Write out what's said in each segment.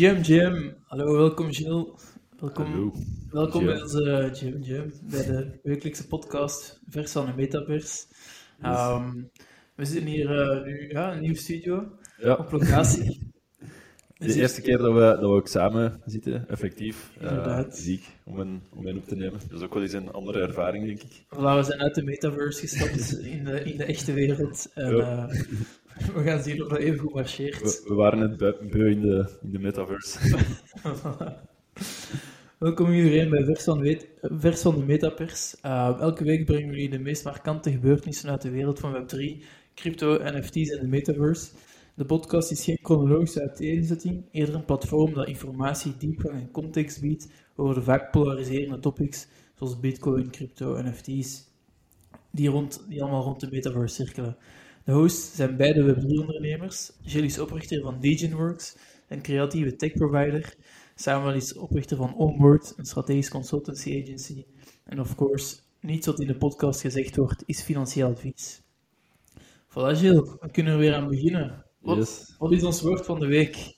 Jim, Jim. Hallo, welkom Gilles. Welkom, Hallo. welkom Jim. bij onze Jim, Jim, bij de wekelijkse podcast Vers van de Metaverse. Ehm, we zitten hier eh, nu ja, in een nieuwe studio Ja, op locatie. de eerste keer dat we, dat we ook samen zitten, effectief, eh Inderdaad. ziek, om een, om een op te nemen. Dat is ook wel eens een andere ervaring, denk ik. Voilà, we zijn uit de metaverse gestapt in de, in de echte wereld. En Ja. Eh, we gaan zien of dat even goed marcheert. We, we waren het beu beu in de, in de metaverse. Welkom iedereen bij Vers van, Weet- Vers van de Metapers. Uh, elke week brengen we jullie de meest markante gebeurtenissen uit de wereld van Web3, crypto, NFT's en de Metaverse. De podcast is geen chronologische uiteenzetting, eerder een platform dat informatie, diepgang en context biedt over de vaak polariserende topics zoals Bitcoin, crypto, NFT's, die, rond, die allemaal rond de Metaverse cirkelen. De hosts zijn beide Web3-ondernemers. Gilles is oprichter van DegenWorks, een creatieve tech-provider. Samuel is oprichter van Onboard, een strategisch consultancy agency. En of course, niets wat in de podcast gezegd wordt, is financieel advies. Voilà Gilles, we kunnen er weer aan beginnen. Wat, Yes. wat is ons woord van de week?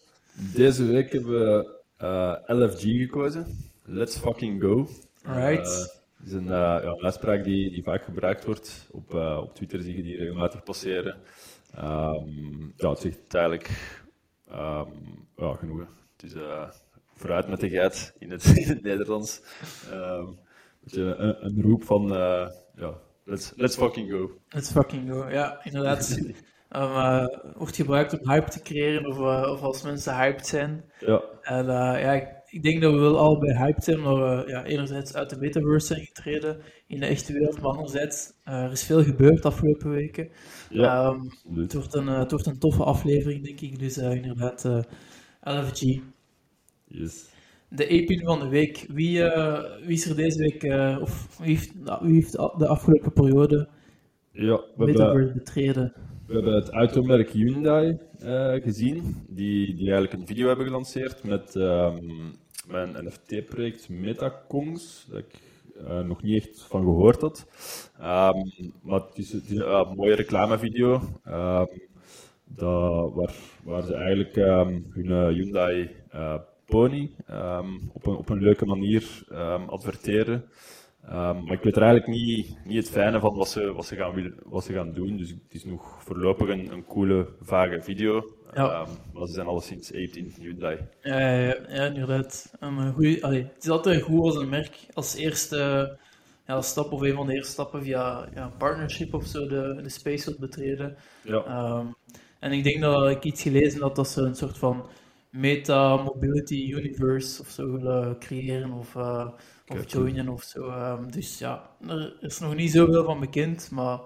Deze week hebben we eh, LFG gekozen. Let's fucking go. Alright. Eh, Het is een, eh, ja, een uitspraak die, die vaak gebruikt wordt. Op, eh, op Twitter zie je die regelmatig passeren. Ehm, ja, het zegt eigenlijk ehm, ja, genoegen. Het is eh, vooruit met de geit in het, in het Nederlands. Beetje een, een roep van ja, let's, let's fucking go. Let's fucking go. Ja, inderdaad. Um, wordt gebruikt om hype te creëren of, of als mensen hyped zijn. Ja, En eh, ja, ik, denk dat we wel allebei hyped zijn, omdat we ja, enerzijds uit de metaverse zijn getreden in de echte wereld, maar anderzijds eh, er is veel gebeurd de afgelopen weken. ja. Ehm, het, wordt een, eh, het wordt een toffe aflevering, denk ik. Dus eh, inderdaad, LFG. Yes. De E-pin van de week. Wie, wie is er deze week, of wie heeft, nou, wie heeft de afgelopen periode Ja, we hebben, metaverse betreden? we hebben het automerk Hyundai gezien, die, die eigenlijk een video hebben gelanceerd met ehm, mijn NFT-project Metacongs, dat ik eh, nog niet echt van gehoord had. Ehm, maar het is, een ja, mooie reclamevideo, dat, waar, waar ze eigenlijk ehm, hun eh, Hyundai eh, Pony op, een, op een leuke manier adverteren. Ehm, maar ik weet er eigenlijk niet, niet het fijne van wat ze, wat, ze gaan, willen- wat ze gaan doen. Dus het is nog voorlopig een, een coole, vage video. Ja. Ehm, maar ze zijn alleszins 18 Hyundai. Ja, ja, ja, ja, inderdaad. Eh, goeie, allee, het is altijd goed als een merk als eerste ja, stap of een van de eerste stappen via ja, partnership of zo de, de space wilt betreden. Ja, Ehm, en ik denk dat ik iets gelezen had dat ze een soort van meta-mobility universe of zo willen creëren of, eh, of joinen of zo. Ehm, dus ja, er is nog niet zoveel van bekend, maar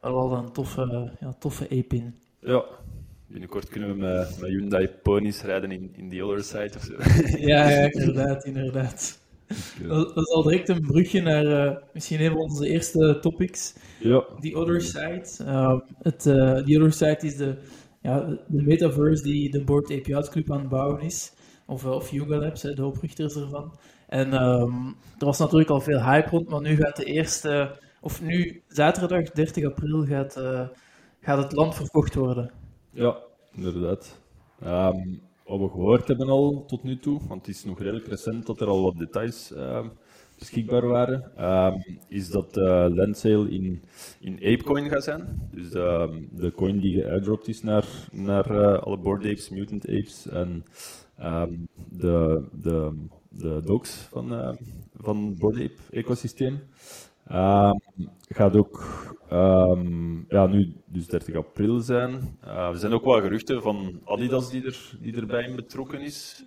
wel al een toffe, ja, toffe ape-in. ja. Binnenkort kunnen we met, met Hyundai ponies rijden in, in the other side of zo. Ja, ja, inderdaad, inderdaad. Dat, dat is al direct een brugje naar eh, misschien een van onze eerste topics. ja, The Other Side. Uh, het, eh, The Other Side is de, ja, de metaverse die de Board API Club aan het bouwen is. Of, eh, of Yuga Labs, hè, de oprichters ervan. En ehm, er was natuurlijk al veel hype rond, maar nu gaat de eerste... Of nu, zaterdag 30 april, gaat, eh, gaat het land verkocht worden. ja, inderdaad. Ehm, wat we gehoord hebben al tot nu toe, want het is nog redelijk recent dat er al wat details ehm, beschikbaar waren, is dat de landsale in, in Apecoin gaat zijn. Dus de, coin die geairdropt is naar, naar eh, alle Bored Apes, Mutant Apes en ehm, de, de, de dogs van, eh, van het Ape ecosysteem. Ehm, gaat ook ehm, ja, nu dus 30 april zijn. Eh, er zijn ook wel geruchten van Adidas die, er, die erbij betrokken is.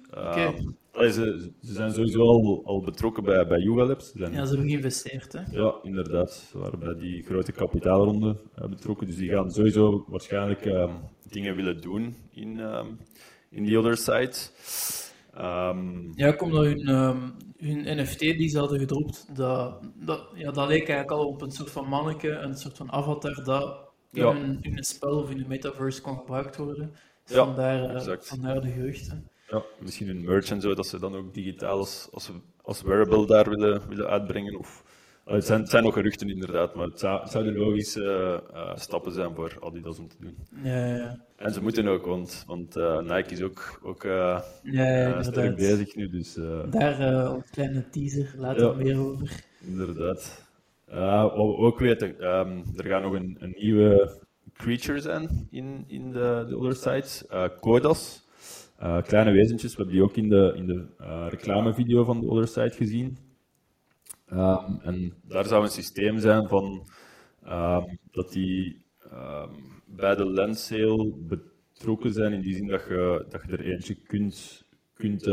Allee, ze, ze zijn sowieso al, al betrokken bij, bij Yuga Labs. Ze zijn, Ja, ze hebben geïnvesteerd, hè. ja, inderdaad. Ze waren bij die grote kapitaalronde eh, betrokken. Dus die gaan sowieso waarschijnlijk dingen willen doen in, in the other side. Ehm, Ja, ook omdat hun, ehm, hun NFT die ze hadden gedropt, dat, dat, ja, dat leek eigenlijk al op een soort van manneke, een soort van avatar dat in, Ja. in een spel of in een metaverse kon gebruikt worden. Dus Ja, vandaar, eh, exact. vandaar de geruchten. Ja, misschien een merch en zo, dat ze dan ook digitaal als, als, als wearable daar willen, willen uitbrengen. Of het, zijn, het zijn nog geruchten inderdaad, maar het, zou, het zouden logische uh, stappen zijn voor Adidas om te doen. Ja, ja. En ze moeten ook, want, want uh, Nike is ook, ook uh, ja, sterk bezig nu. Dus, Daar een kleine teaser, later meer over. Inderdaad. wat we ook weten, um, er gaat nog een, een nieuwe creature zijn in, in de, de other sites. Kodas. kleine wezentjes, we hebben die ook in de, in de reclamevideo van de other site gezien. Um, en daar zou een systeem zijn van um, dat die um, bij de lens sale betrokken zijn in die zin dat je, dat je er eentje kunt, kunt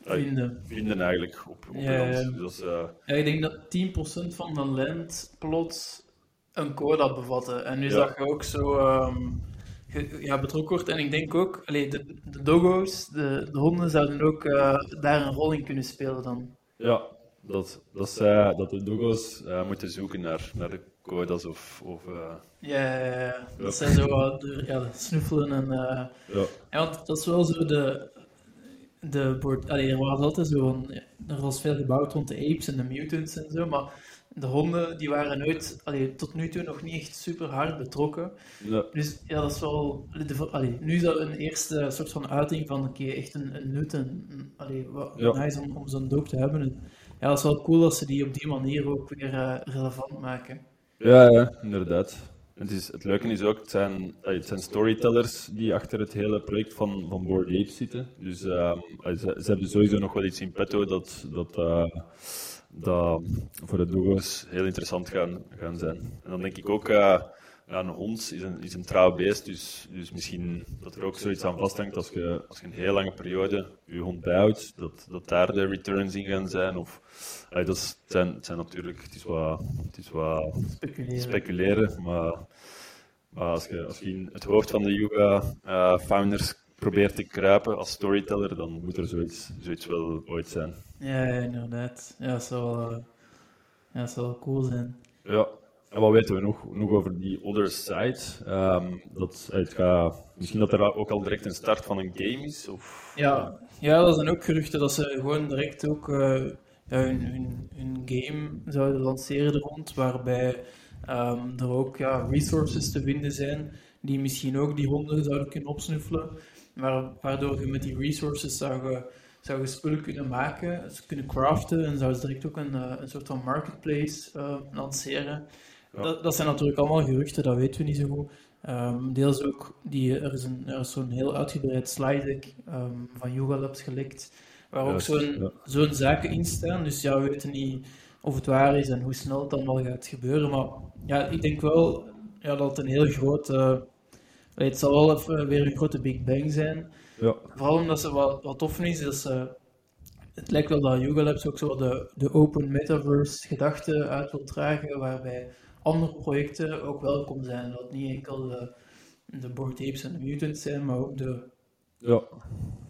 vinden. vinden eigenlijk op, op ja, ja. Dus, uh, ja, ik denk dat 10% van de lens plots een code bevatten. En nu ja. zag je ook zo ja, betrokken wordt. En ik denk ook, allee, de, de doggo's, de, de honden zouden ook uh, daar een rol in kunnen spelen dan. Ja, dat, dat, zij, dat de doggo's uh, moeten zoeken naar, naar de codas of... of uh... ja, ja, ja, dat zijn zo de, ja, snuffelen en... Uh... Ja. ja. want dat is wel zo de... de board, allee, er was altijd zo van, er was veel gebouwd rond de apes en de mutants en zo, maar de honden die waren nooit, allee, tot nu toe nog niet echt super hard betrokken. Ja. Dus ja, dat is wel. Allee, nu is dat een eerste soort van uiting van oké, okay, echt een, een nut en allee, wat ja. nice om, om zo'n doop te hebben. En, ja, dat is wel cool dat ze die op die manier ook weer uh, relevant maken. Ja, ja inderdaad. Het, is, het leuke is ook, het zijn, het zijn storytellers die achter het hele project van, van Board Apes zitten. Dus uh, ze, ze, hebben sowieso nog wel iets in petto dat, dat, dat voor de dogo's heel interessant gaan, gaan zijn. En dan denk ik ook, ja, een hond is een, is een trouw beest, dus, dus misschien dat er ook zoiets aan vasthangt als je, als je een heel lange periode je hond bijhoudt, dat, dat daar de returns in gaan zijn. Of, uh, dat is, het, zijn, het zijn natuurlijk, het is wat, het is wat speculeren. speculeren, maar, maar als, je, als je in het hoofd van de yoga-founders probeert te kruipen als storyteller, dan moet er zoiets, zoiets wel ooit zijn. Ja, inderdaad. Ja, dat zou, uh, ja, dat zou wel cool zijn. Ja. En wat weten we nog, nog over die other side? Um, dat, het gaat, misschien dat er ook al direct een start van een game is? Of, ja, ja, er zijn ook geruchten dat ze gewoon direct ook uh, hun, hun, game zouden lanceren er rond, waarbij um, er ook ja, resources te vinden zijn die misschien ook die honden zouden kunnen opsnuffelen, waardoor je met die resources zou zou je spullen kunnen maken, kunnen craften en zou ze direct ook een, een soort van marketplace lanceren. Dat, dat, zijn natuurlijk allemaal geruchten, dat weten we niet zo goed. Um, deels ook, die, er is, een, er is zo'n heel uitgebreid slide deck um, van Yoga Labs gelekt, waar ook zo'n zo'n zaken in staan. Dus ja, we weten niet of het waar is en hoe snel het allemaal gaat gebeuren. Maar ja, ik denk wel ja, dat het een heel groot... Uh, het zal wel even weer een grote Big Bang zijn. Ja. Vooral omdat ze wat, wat tof is, dat ze... Het lijkt wel dat Yoga Labs ook zo de, de open metaverse gedachte uit wil dragen, waarbij andere projecten ook welkom zijn. Dat niet enkel de, de Board Apes en de Mutants zijn, maar ook de, ja.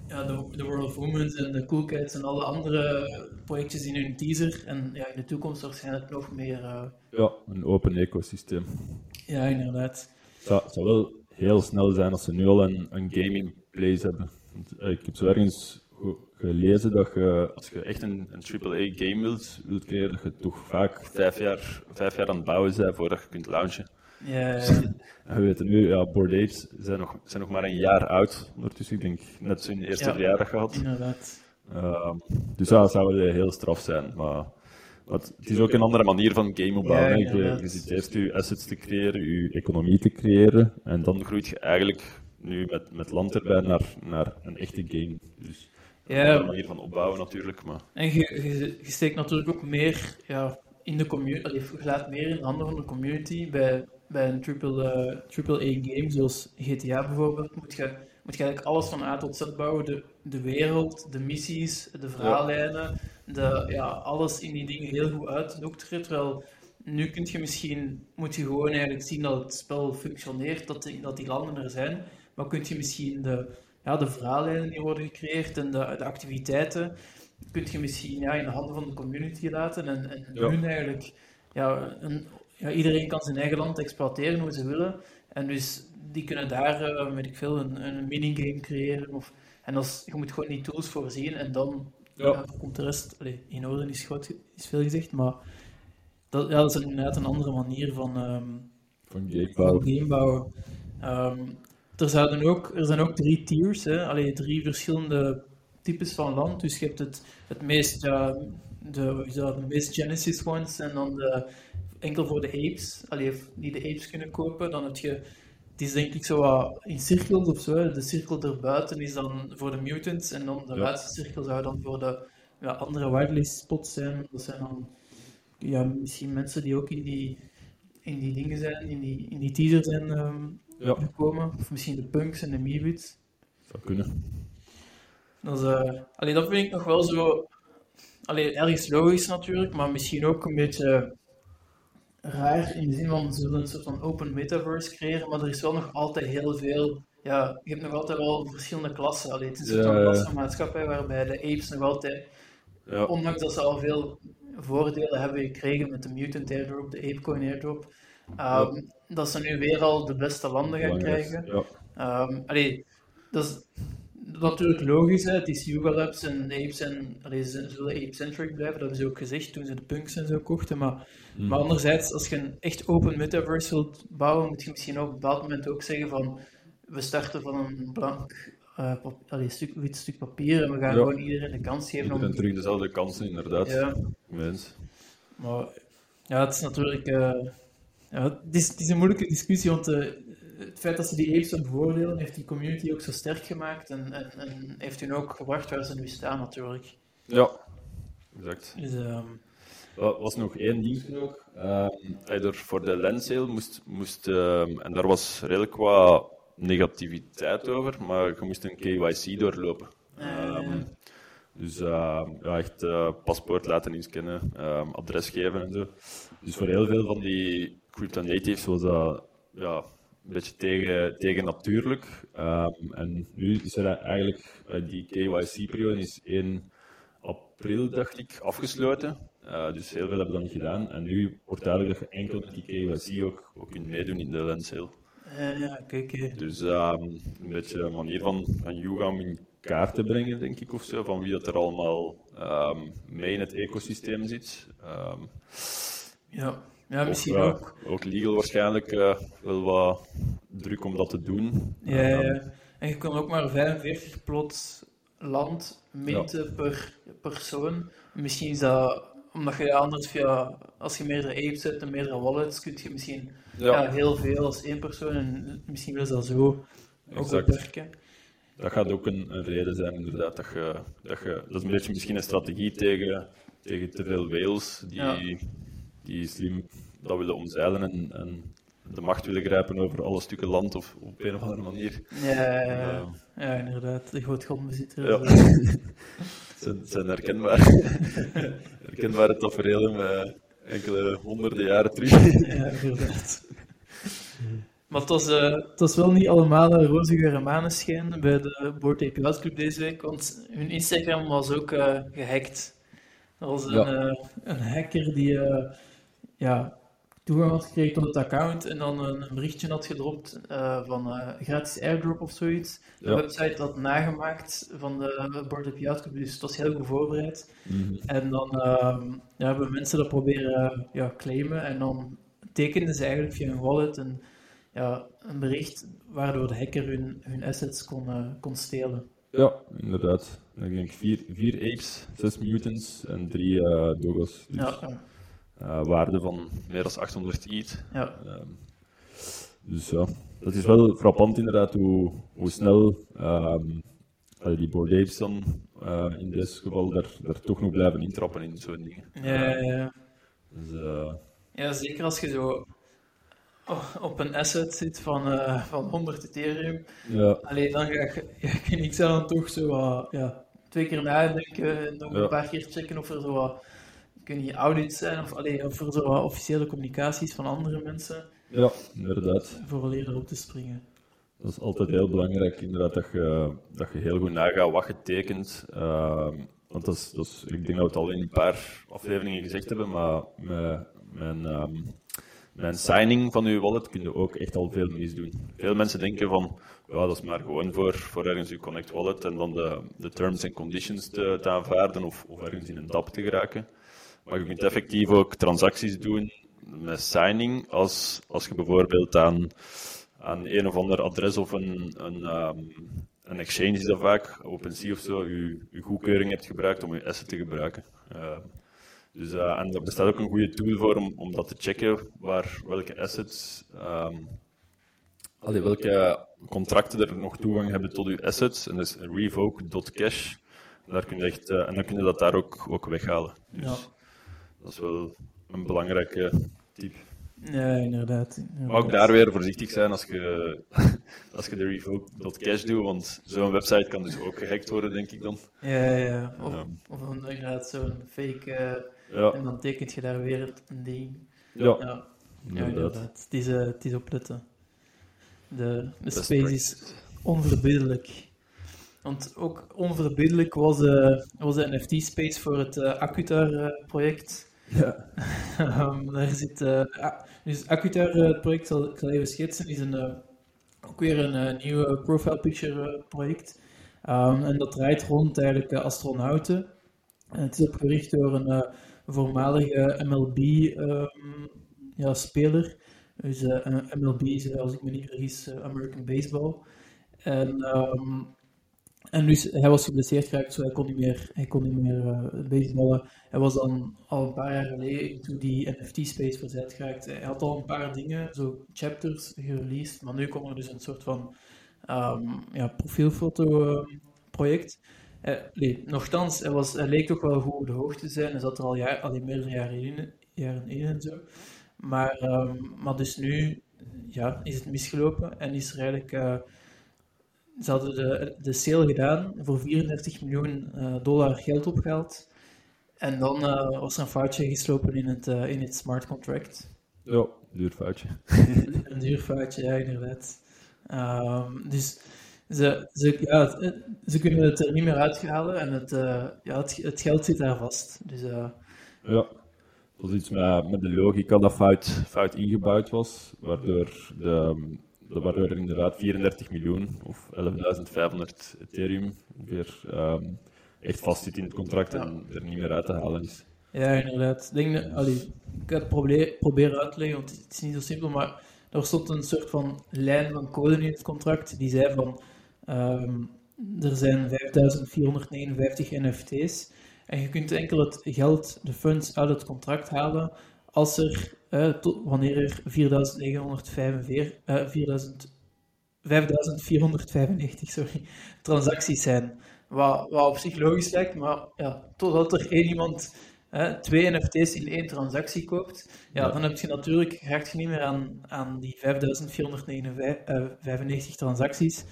ja, de, de World of Women en de Cool Cats en alle andere projectjes in hun teaser. En ja, in de toekomst waarschijnlijk nog meer. Uh... Ja, een open ecosysteem. Ja, inderdaad. Het zou, wel heel snel zijn als ze nu al een, een game in place hebben. Uh, ik heb zo ergens gelezen dat je, als je echt een, een AAA-game wilt, wilt creëren, dat je toch vaak vijf jaar, vijf jaar aan het bouwen bent voordat je kunt launchen. Ja, ja. En we weten nu, ja, Bored Apes zijn nog, zijn nog maar een jaar oud ondertussen. Ik denk net zo'n eerste Ja. verjaardag gehad. Inderdaad. Ehm, dus ja, dat zou heel straf zijn. Maar, maar het is ook een andere manier van game opbouwen. Ja, je, je zit eerst je assets te creëren, je economie te creëren. En dan groeit je eigenlijk nu met, met land erbij naar, naar een echte game. Dus Ja. manier van opbouwen natuurlijk. Maar En je, je, je steekt natuurlijk ook meer ja, in de community, je laat meer in de handen van de community. Bij, bij een triple, eh, triple A game zoals GTA bijvoorbeeld, moet je, moet je eigenlijk alles van A tot Z bouwen. De, de wereld, de missies, de verhaallijnen, de, ja, alles in die dingen heel goed uitdokteren. Terwijl nu kun je misschien, moet je gewoon eigenlijk zien dat het spel functioneert, dat die, dat die landen er zijn. Maar kun je misschien de, ja, de verhaallijnen die worden gecreëerd en de, de activiteiten, kun je misschien ja, in de handen van de community laten en, en Ja. hun eigenlijk, ja, een, ja, iedereen kan zijn eigen land exploiteren hoe ze willen. En dus die kunnen daar, eh, weet ik veel, een, een minigame creëren. Of, en als, je moet gewoon die tools voorzien en dan Ja. ja, komt de rest allee, in orde, is, groot, is veel gezegd, maar dat, ja, dat is inderdaad een andere manier van, ehm, Van game bouwen. Er, zouden ook, er zijn ook drie tiers, hè? Allee, drie verschillende types van land. Dus je hebt het, het meest, ja, de, de meest Genesis ones en dan de, enkel voor de apes, allee, die de apes kunnen kopen. Dan heb je, het is denk ik zo wat in cirkels of zo. De cirkel erbuiten is dan voor de mutants en dan de Ja. laatste cirkel zou dan voor de ja, andere whitelist spots zijn. Dat zijn dan ja, misschien mensen die ook in die, in die dingen zijn, in die, in die teaser zijn ehm, Ja, gekomen. Of misschien de punks en de meebits. zou kunnen. Dat, is, eh, allee, dat vind ik nog wel zo. Allee, ergens logisch natuurlijk, maar misschien ook een beetje raar in de zin van ze willen een soort van open metaverse creëren, maar er is wel nog altijd heel veel. Ja, je hebt nog altijd wel verschillende klassen. Allee, het is een soort Ja, klassenmaatschappij waarbij de apes nog altijd, Ja, ondanks dat ze al veel voordelen hebben gekregen met de Mutant Airdrop, de Apecoin Airdrop, ehm, dat ze nu weer al de beste landen gaan krijgen. Ja, Ehm allee, dat is natuurlijk logisch, hè. het is Yuga Labs en Apes en allee, ze zullen ape-centric blijven, dat ze ook gezegd toen ze de punks en zo kochten. Maar, Mhm. maar anderzijds, als je een echt open metaverse wilt bouwen, moet je misschien op een bepaald moment ook zeggen van we starten van een blank pap- allee, stuk, wit stuk papier en we gaan Ja. gewoon iedereen de kans geven iedereen om... terug dezelfde kansen, inderdaad. Ja, Mens. maar ja, het is natuurlijk... eh, ja, het, is, het is een moeilijke discussie, want eh, het feit dat ze die apes bevoordelen, heeft die community ook zo sterk gemaakt en, en, en heeft hun ook gebracht waar ze nu staan natuurlijk. Ja, exact. Dus, ehm, Er was nog één ding ook. Er voor de lensale moest, moest ehm, en daar was redelijk wat negativiteit over, maar je moest een KYC doorlopen. Ehm, dus ehm, ja, echt eh, paspoort laten inscannen, adres geven en zo. Dus voor heel veel van die crypto natives was dat ja, een beetje tegen, tegen natuurlijk. Ehm, en nu is er eigenlijk, eh, die KYC-periode is 1 april, dacht ik, afgesloten. Eh, dus heel veel hebben dat niet gedaan. En nu wordt duidelijk dat je enkel met die KYC ook, ook kunt meedoen in de lensale. eh, ja, kijk, Dus ehm, een beetje een manier van, van Yuga om in kaart te brengen, denk ik, of zo, van wie dat er allemaal ehm, mee in het ecosysteem zit. Ja. Ja, misschien eh, ook. Ook legal waarschijnlijk eh, wel wat druk om dat te doen. Ja, ja. En je kan ook maar 45 plots land minten per persoon. Misschien is dat omdat je anders via, als je meerdere apes hebt en meerdere wallets, kun je misschien ja. ja, heel veel als één persoon en misschien willen ze dat zo ook beperken. dat gaat ook een, een reden zijn, inderdaad. Dat, je, dat, je, dat is een beetje misschien een strategie tegen, tegen te veel whales die, Ja. Die slim dat willen omzeilen en, en de macht willen grijpen over alle stukken land of op een of andere manier. Ja, ja, ja, Ja. ja. ja, inderdaad. De grootgrondbezitter. Ja. Zijn, zijn herkenbaar, herkenbare tafereelen met enkele honderden jaren terug. ja, inderdaad. Maar het was, eh, het was wel niet allemaal een en maneschijn bij de Board Ape Club deze week, want hun Instagram was ook eh, gehackt. Er was een, Ja. eh, een hacker die eh, ja, toegang had gekregen tot het account en dan een, berichtje had gedropt eh, van eh, gratis airdrop of zoiets. De Ja. website had nagemaakt van de Board Yacht Club, dus het was heel goed voorbereid. Mhm. En dan ehm, ja, hebben mensen dat proberen ja, claimen en dan tekenden ze eigenlijk via een wallet een, ja, een bericht waardoor de hacker hun, hun assets kon, eh, kon stelen. Ja, inderdaad. Ik denk vier, vier apes, zes mutants en drie eh dogos. Dus Ja, ja, waarde van meer dan 800 ETH. ja, Ehm, dus ja, dat is wel frappant inderdaad hoe, hoe snel ehm, die Bored Apes dan eh, in dit geval daar, daar toch nog blijven intrappen in zo'n dingen. ja, ja, ja. Dus, eh, Ja, zeker als je zo op een asset zit van, eh, van 100 Ethereum. ja, Alleen dan ga je, ga zo dan toch zo ja, twee keer nadenken en nog Ja. een paar keer checken of er zo wat, ik weet niet, audits zijn of, allee, of er zo officiële communicaties van andere mensen ja, inderdaad. voor leren erop te springen. Dat is altijd heel belangrijk, inderdaad, dat je, dat je heel goed nagaat wat je tekent. Ehm, want dat is, dat is, ik denk dat we het al in een paar afleveringen gezegd hebben, maar met mijn, ehm, mijn signing van uw wallet kun je ook echt al veel misdoen. Veel mensen denken van, ja, dat is maar gewoon voor, voor ergens uw Connect wallet en dan de, de terms and conditions te, te aanvaarden of, of ergens in een DAP te geraken. Maar je kunt effectief ook transacties doen met signing als, als je bijvoorbeeld aan, aan een of ander adres of een, een, ehm, een exchange is dat vaak, OpenSea of zo, je, je goedkeuring hebt gebruikt om je asset te gebruiken. Uh, dus, uh, en er bestaat ook een goede tool voor om, om dat te checken, waar, welke assets, allee, welke contracten er nog toegang hebben tot je assets. En dat is revoke.cash. Daar kun echt, uh, en dan kun je dat daar ook, ook weghalen. Dus Ja. Dat is wel een belangrijke tip. Ja, inderdaad. Maar ook daar weer voorzichtig zijn als je, als je de revoke.cash doet, want zo'n website kan dus ook gehackt worden, denk ik dan. Ja, ja. Of, Ja. of inderdaad zo'n fake, eh, Ja, en dan tekent je daar weer een ding. ja, Ja, ja inderdaad. inderdaad. Het is, eh, het is opletten. De, de space is onverbiddelijk. Want ook onverbiddelijk was, eh, was de NFT-space voor het Accutar-project. Ja. Ehm, daar zit, eh, ah, dus Accutar, eh, het project, zal ik zal even schetsen, is een, eh, ook weer een nieuw profile picture project. Ehm, en dat draait rond eigenlijk astronauten. En het is opgericht door een voormalige MLB-speler. dus eh, een MLB is, als ik me niet vergis, American Baseball. En, ehm, en dus hij was geblesseerd geraakt, zo hij kon niet meer, hij kon niet meer eh, baseballen. Hij was dan al een paar jaar geleden into die NFT-space verzet geraakt. Hij had al een paar dingen, zo chapters, gereleased, maar nu komt er dus een soort van ehm, ja, profielfoto-project. Eh, nee, nochtans, hij, was, hij leek toch wel goed op de hoogte te zijn. Hij zat er al, jaar, al in meerdere jaren in, jaren in en zo. Maar, ehm, maar dus nu ja, is het misgelopen en is er eigenlijk... eh, ze hadden de, de sale gedaan voor 34 miljoen eh, dollar geld opgehaald. En dan eh, was er een foutje geslopen in het, eh, in het smart contract. Ja, duur foutje. Een duur foutje, ja, inderdaad. Ehm, dus ze, ze, ja, het- ze kunnen het er niet meer uithalen en het, ja, het, het geld zit daar vast. Dus Ja, dat is iets met, met de logica dat fout, fout ingebouwd was, waardoor, de- waardoor er inderdaad 34 miljoen of 11.500 Ethereum ehm, echt vast zit in het contract en er niet meer uit te halen is. ja, inderdaad. Ik Denk allee, ik ga het proble- proberen uit te leggen, want het is niet zo simpel, maar er stond een soort van lijn van code in het contract die zei van ehm, er zijn 5459 NFT's en je kunt enkel het geld, de funds uit het contract halen als er, eh, tot, wanneer er 4945, eh 4000, 5495 sorry, transacties zijn. Wat, wat op zich logisch lijkt, maar ja, totdat er één iemand hè, twee NFT's in één transactie koopt, ja, Ja. dan heb je natuurlijk, je niet meer aan, aan die 5495 transacties.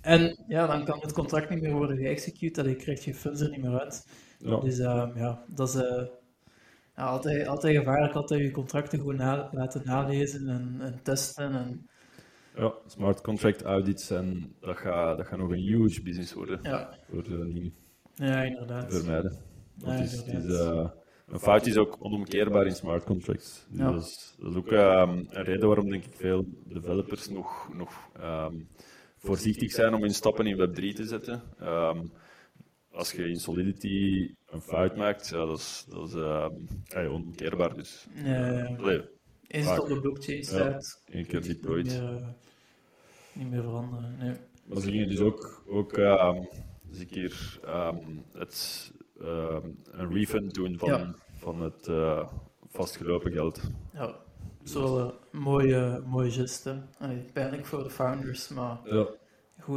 En ja, dan kan het contract niet meer worden geëxecute, dan krijg je funds er niet meer uit. Ja, Dus ehm, ja, dat is eh, ja, altijd, altijd gevaarlijk, altijd je contracten gewoon na- laten nalezen en, en testen. En, ja smart contract audits en dat gaat, dat gaat nog een huge business worden ja, voor de ja, inderdaad. vermijden. Want Ja, het is, het is, inderdaad. eh, een fout is ook onomkeerbaar in smart contracts. Dus Ja. dat, is, dat is ook ehm, een reden waarom denk ik veel developers nog, nog ehm, voorzichtig zijn om hun stappen in Web3 te zetten. Ehm, als je in Solidity een fout maakt, ja, dat is, dat is ja, onomkeerbaar. Dus, Ja, ja. Eens het op de blockchain staat, één keer kun je niet het nooit. niet meer, eh, niet meer veranderen. Nee. Maar ze gingen dus ook, ook ehm, dus een keer ehm, het, ehm, een refund doen van, Ja. van het eh, vastgelopen geld. Ja, dat is wel een mooie, mooie geste. Pijnlijk voor de founders, maar Ja,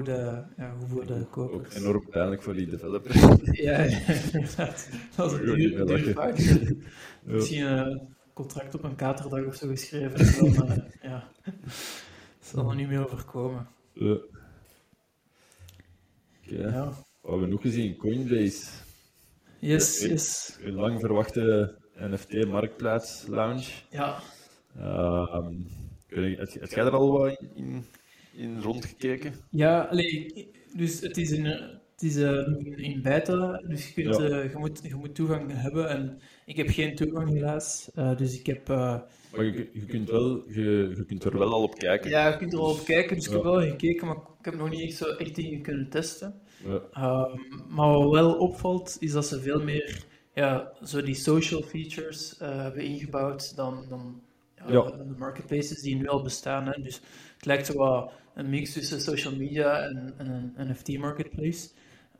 eh, ja, de ook enorm pijnlijk voor die developers. Ja, ja, inderdaad. Dat is een Ja, duur, ja. Ja. Misschien een contract op een katerdag of zo geschreven. en dan, eh, ja, zal er niet meer overkomen. Ja. Ja. wat hebben we nog gezien? Coinbase. Yes, Ja, yes. Een lang verwachte NFT-marktplaats lounge. Ja, Ehm, heb jij er al wat in, in, in rondgekeken? ja allee, dus het is, in, het is eh, in, in beta, dus je, kunt, Ja. eh, je, moet, je moet toegang hebben. En ik heb geen toegang helaas, eh, dus ik heb... eh, Maar je, je, kunt wel, je, je kunt er wel al op kijken. ja, je kunt er al op kijken, dus ik heb wel gekeken, maar ik heb nog niet echt, zo, echt dingen kunnen testen. Ja. Ehm, maar wat wel opvalt, is dat ze veel meer ja, zo die social features hebben ingebouwd dan, dan ja, Ja. de marketplaces die nu al bestaan. Hè. Dus het lijkt zo wat een mix tussen social media en, en een NFT marketplace.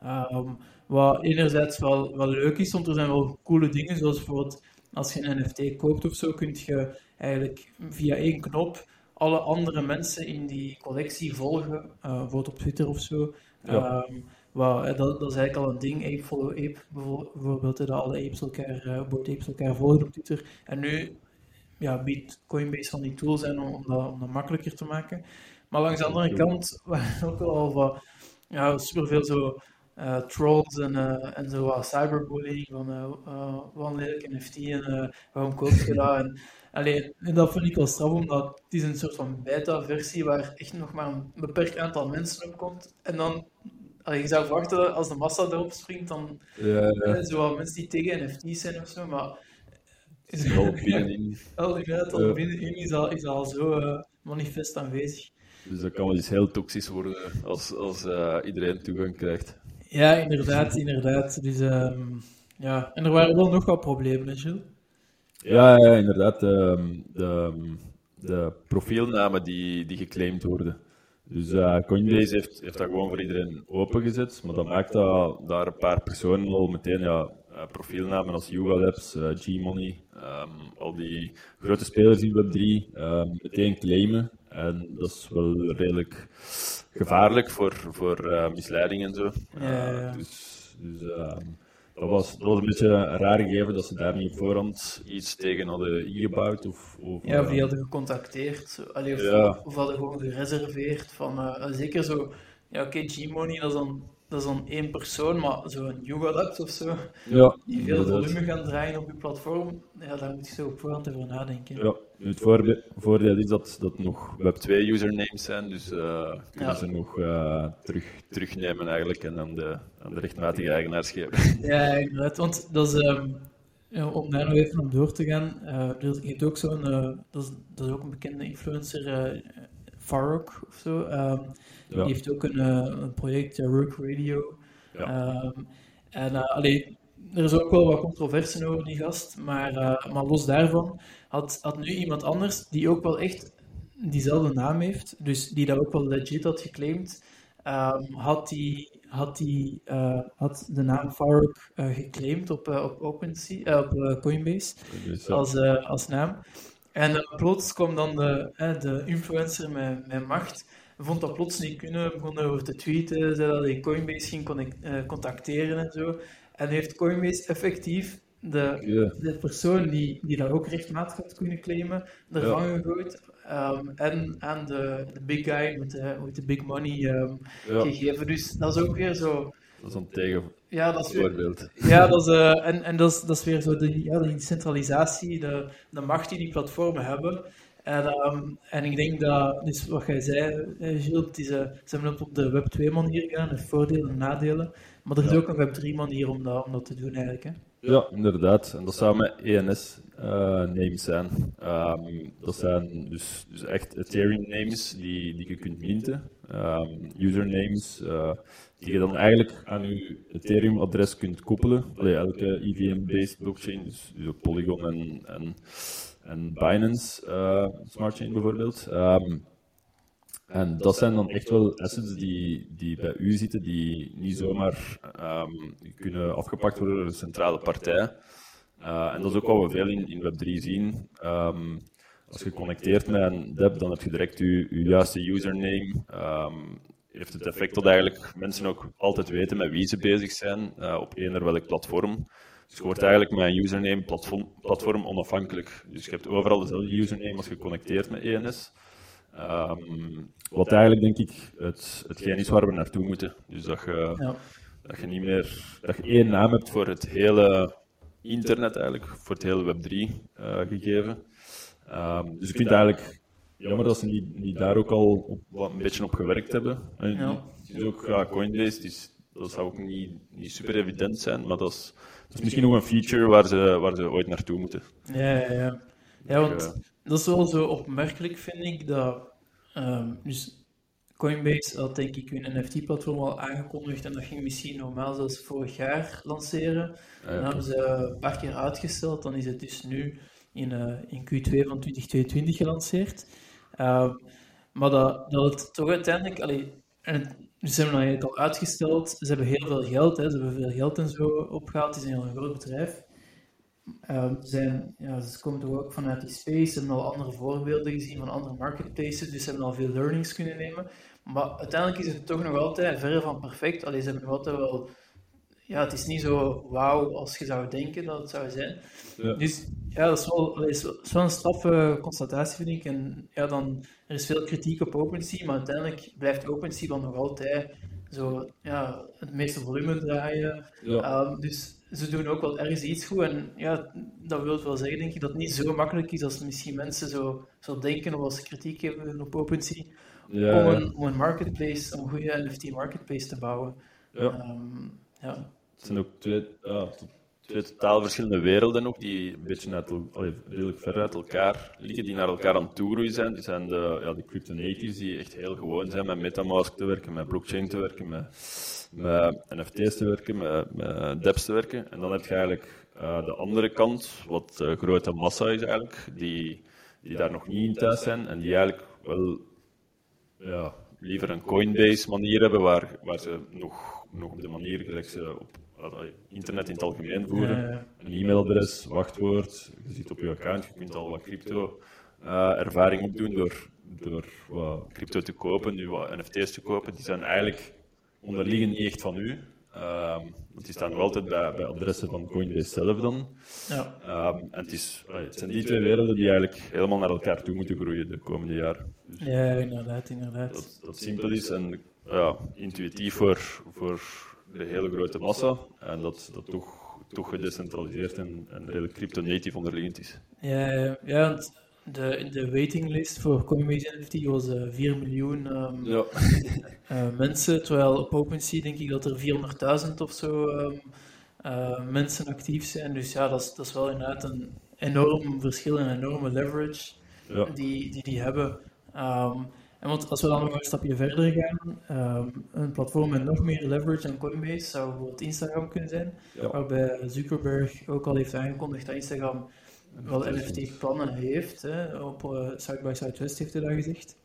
Ehm, wat enerzijds wel, wel leuk is, want er zijn wel coole dingen, zoals bijvoorbeeld als je een NFT koopt of zo, kun je eigenlijk via één knop alle andere mensen in die collectie volgen, eh, bijvoorbeeld op Twitter of zo. Ja. Ehm, wat, eh, dat, dat is eigenlijk al een ding, ape follow ape bijvo- bijvoorbeeld, dat alle apes elkaar, board apes elkaar volgen op Twitter. En nu ja, biedt Coinbase van die tools aan om, om, dat, om dat makkelijker te maken. Maar langs de andere kant waren ook wel wat, ja, superveel zo eh, trolls en, eh, en zo wat cyberbullying van wat een lelijk NFT en waarom koop je dat? En, allee, en dat vind ik wel straf, omdat het is een soort van beta-versie waar echt nog maar een beperkt aantal mensen op komt. En dan, allee, je zou verwachten als de massa erop springt, dan Ja, ja. zo wat mensen die tegen NFT's zijn of zo, maar... Is Al binnenin. al al binnenin is al, is al zo manifest aanwezig. Dus dat kan wel eens heel toxisch worden als, als eh, iedereen toegang krijgt. Ja, inderdaad, inderdaad. Dus, ehm, ja. En er waren wel nog wat problemen, hè, Gilles? Ja, ja inderdaad. ehm, de, de profielnamen die, die geclaimd worden. Dus eh, Coinbase heeft, heeft dat gewoon voor iedereen opengezet, maar dat maakt dat daar een paar personen al meteen ja, profielnamen als Yuga Labs, eh, G-Money, ehm, al die grote spelers in Web3 ehm, meteen claimen. En dat is wel redelijk gevaarlijk voor, voor eh, misleiding en zo. Ja. Eh, dus dus ehm, dat, was, dat was een beetje een raar gegeven dat ze daar niet op voorhand iets tegen hadden ingebouwd. Of, of, Ja, of die eh, hadden gecontacteerd. Allee, of, Ja. of hadden gewoon gereserveerd. Van, eh, zeker zo, ja oké, G-Money, dat, is dan- dat is dan één persoon, maar zo'n Labs of zo, ja, die veel inderdaad. volume gaan draaien op je platform, ja, daar moet je zo op voorhand over nadenken. Ja, het voordeel is dat dat nog Web2 usernames zijn, dus eh, kunnen Ja. ze nog eh, terug, terugnemen eigenlijk en aan de, aan de rechtmatige eigenaars geven. Ja, inderdaad. Want dat is, ehm, ja, om daar nog even op door te gaan, eh, er is- ook zo'n, eh, dat, is, dat is ook een bekende influencer, Farok of zo. Die heeft ook een, eh, een project, eh, Rook Radio. Ehm, en eh, allee, er is ook wel wat controverse over die gast, maar, maar los daarvan had, had nu iemand anders die ook wel echt diezelfde naam heeft, dus die dat ook wel legit had geclaimd, ehm, had, die, had, die, had de naam Farok eh, geclaimd op, op, OpenSea, op Coinbase Dus, ja. als, als naam. En plots kwam dan de, de influencer met, met macht, vond dat plots niet kunnen, begon erover te tweeten, zei dat hij Coinbase ging connect- eh, contacteren en zo. En heeft Coinbase effectief de, Ja. de persoon die, die dat ook rechtmatig had kunnen claimen, ervan gegooid. ehm, en aan de, de big guy met de, met de big money ehm, Ja, gegeven. Dus dat is ook weer zo. dat is een tegenvoorbeeld. Ja, dat is weer, ja, dat is, eh, en, en dat, is, dat is weer zo de, ja, de centralisatie, de, de macht die die platformen hebben. En, ehm, en ik denk dat, dus wat jij zei, eh, Gilles, het is, eh, ze hebben het op de Web 2 manier gedaan, de voordelen en nadelen. Maar er is Ja. ook een Web 3 manier om dat, om dat te doen eigenlijk. Hè. Ja, inderdaad. En dat zou met ENS-names zijn. Ehm, dat zijn dus, dus echt Ethereum-names die, die je kunt minten. Ehm, usernames eh, die je dan eigenlijk aan je Ethereum-adres kunt koppelen. Allee, elke EVM-based blockchain, dus, dus Polygon en, en, en Binance eh, Smart Chain bijvoorbeeld. Ehm, en dat zijn dan echt wel assets die, die bij u zitten, die niet zomaar ehm, kunnen afgepakt worden door een centrale partij. Eh, en dat is ook wat we veel in, in Web3 zien. Ehm, als je connecteert met een DEP, dan heb je direct je, juiste username. Heeft het effect dat eigenlijk mensen ook altijd weten met wie ze bezig zijn, eh, op eender welk platform. Dus je wordt eigenlijk met een username platform, platform onafhankelijk. Dus je hebt overal dezelfde username als je connecteert met ENS. Ehm, wat eigenlijk denk ik het, hetgeen is waar we naartoe moeten. Dus dat je, Ja. dat je niet meer dat je één naam hebt voor het hele internet eigenlijk, voor het hele Web3 eh, gegeven. Ehm, dus ik vind het eigenlijk jammer dat ze niet, niet daar ook al op, wat een beetje op gewerkt hebben. En Ja. Het is ook ja, Coinbase, is, dat zou ook niet, niet super evident zijn, maar dat is, dat is misschien nog een feature waar ze, waar ze ooit naartoe moeten. Ja, ja, ja. Ja, want dat is wel zo opmerkelijk, vind ik, dat... ehm, dus Coinbase had denk ik hun NFT-platform al aangekondigd en dat ging misschien normaal zelfs vorig jaar lanceren. Ah, Dan hebben ze een paar keer uitgesteld, dan is het dus nu in, eh, in Q2 van 2022 gelanceerd. Ehm, maar dat, dat het toch uiteindelijk, allee, en het- ze hebben eigenlijk al uitgesteld, ze hebben heel veel geld, hè, ze hebben veel geld en zo opgehaald, het is een heel groot bedrijf. Ehm, ze zijn, ja, ze komen toch ook vanuit die space, ze hebben al andere voorbeelden gezien van andere marketplaces, dus ze hebben al veel learnings kunnen nemen. Maar uiteindelijk is het toch nog altijd verre van perfect. Allee, ze hebben nog altijd wel ja, het is niet zo wauw als je zou denken dat het zou zijn. Ja. Dus ja, dat is wel, allee, is wel- is wel een straffe constatatie, vind ik. En ja, dan, er is veel kritiek op OpenSea, maar uiteindelijk blijft OpenSea wel nog altijd zo, ja, het meeste volume draaien. Ja. Ehm, dus ze doen ook wel ergens iets goed. En ja, dat wil wel zeggen, denk ik, dat het niet zo makkelijk is als misschien mensen zo, zo denken of als ze kritiek hebben op OpenSea. Ja, Om, een, om een marketplace, een goede NFT marketplace te bouwen. Ja. Ja. Het zijn ook twee, twee totaal verschillende werelden ook, die een beetje uit, allee, redelijk ver uit elkaar liggen, die naar elkaar aan het zijn. Die zijn de, ja, de crypto natives die echt heel gewoon zijn met Metamask te werken, met blockchain te werken, met, met NFT's te werken, met, met dApps te werken. En dan heb je eigenlijk eh, de andere kant, wat de grote massa is eigenlijk, die, die daar nog niet in thuis zijn en die eigenlijk wel ja, liever een Coinbase manier hebben waar, waar ze nog, nog op de manier gelijk ze op uh, internet in het algemeen voeren. Een e-mailadres, wachtwoord, je zit op je account, je kunt al wat crypto eh, ervaring opdoen door, door wat crypto te kopen, nu wat NFT's te kopen. Die zijn eigenlijk onderliggend niet echt van u. Ehm, want die staan nog altijd bij, bij adressen van Coinbase zelf dan. Ja. Ehm, en het, is, het zijn die twee werelden die eigenlijk helemaal naar elkaar toe moeten groeien de komende jaren. Dus Ja, inderdaad, inderdaad. dat, dat simpel is en ja, intuïtief voor, voor de hele grote massa. En dat dat toch, toch gedecentraliseerd en, en redelijk crypto-native onderliggend is. Ja, ja, want de, de waitinglist voor Coinbase NFT was eh 4 miljoen ehm, Ja, eh, mensen, terwijl op OpenSea denk ik dat er 400.000 of zo ehm, eh, mensen actief zijn. Dus ja, dat is, dat is wel inderdaad een enorm verschil en een enorme leverage ja, die die, die hebben. Ehm, en want als we dan nog een stapje verder gaan, ehm, een platform met nog meer leverage dan Coinbase zou bijvoorbeeld Instagram kunnen zijn, ja. waarbij Zuckerberg ook al heeft aangekondigd dat Instagram wel NFT-plannen heeft. Hè. Op eh, South by Southwest heeft hij dat gezegd.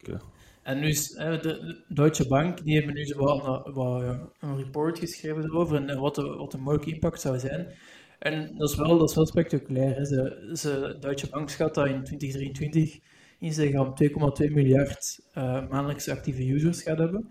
Oké. En nu is hè, de, de Deutsche Bank, die hebben nu zo wat, een report geschreven erover en, en wat, de, wat de mogelijke impact zou zijn. En dat is wel, dat is wel spectaculair. Hè. Ze, ze, Deutsche Bank schat dat in 2023 Instagram 2,2 miljard eh, maandelijkse actieve users gaat hebben.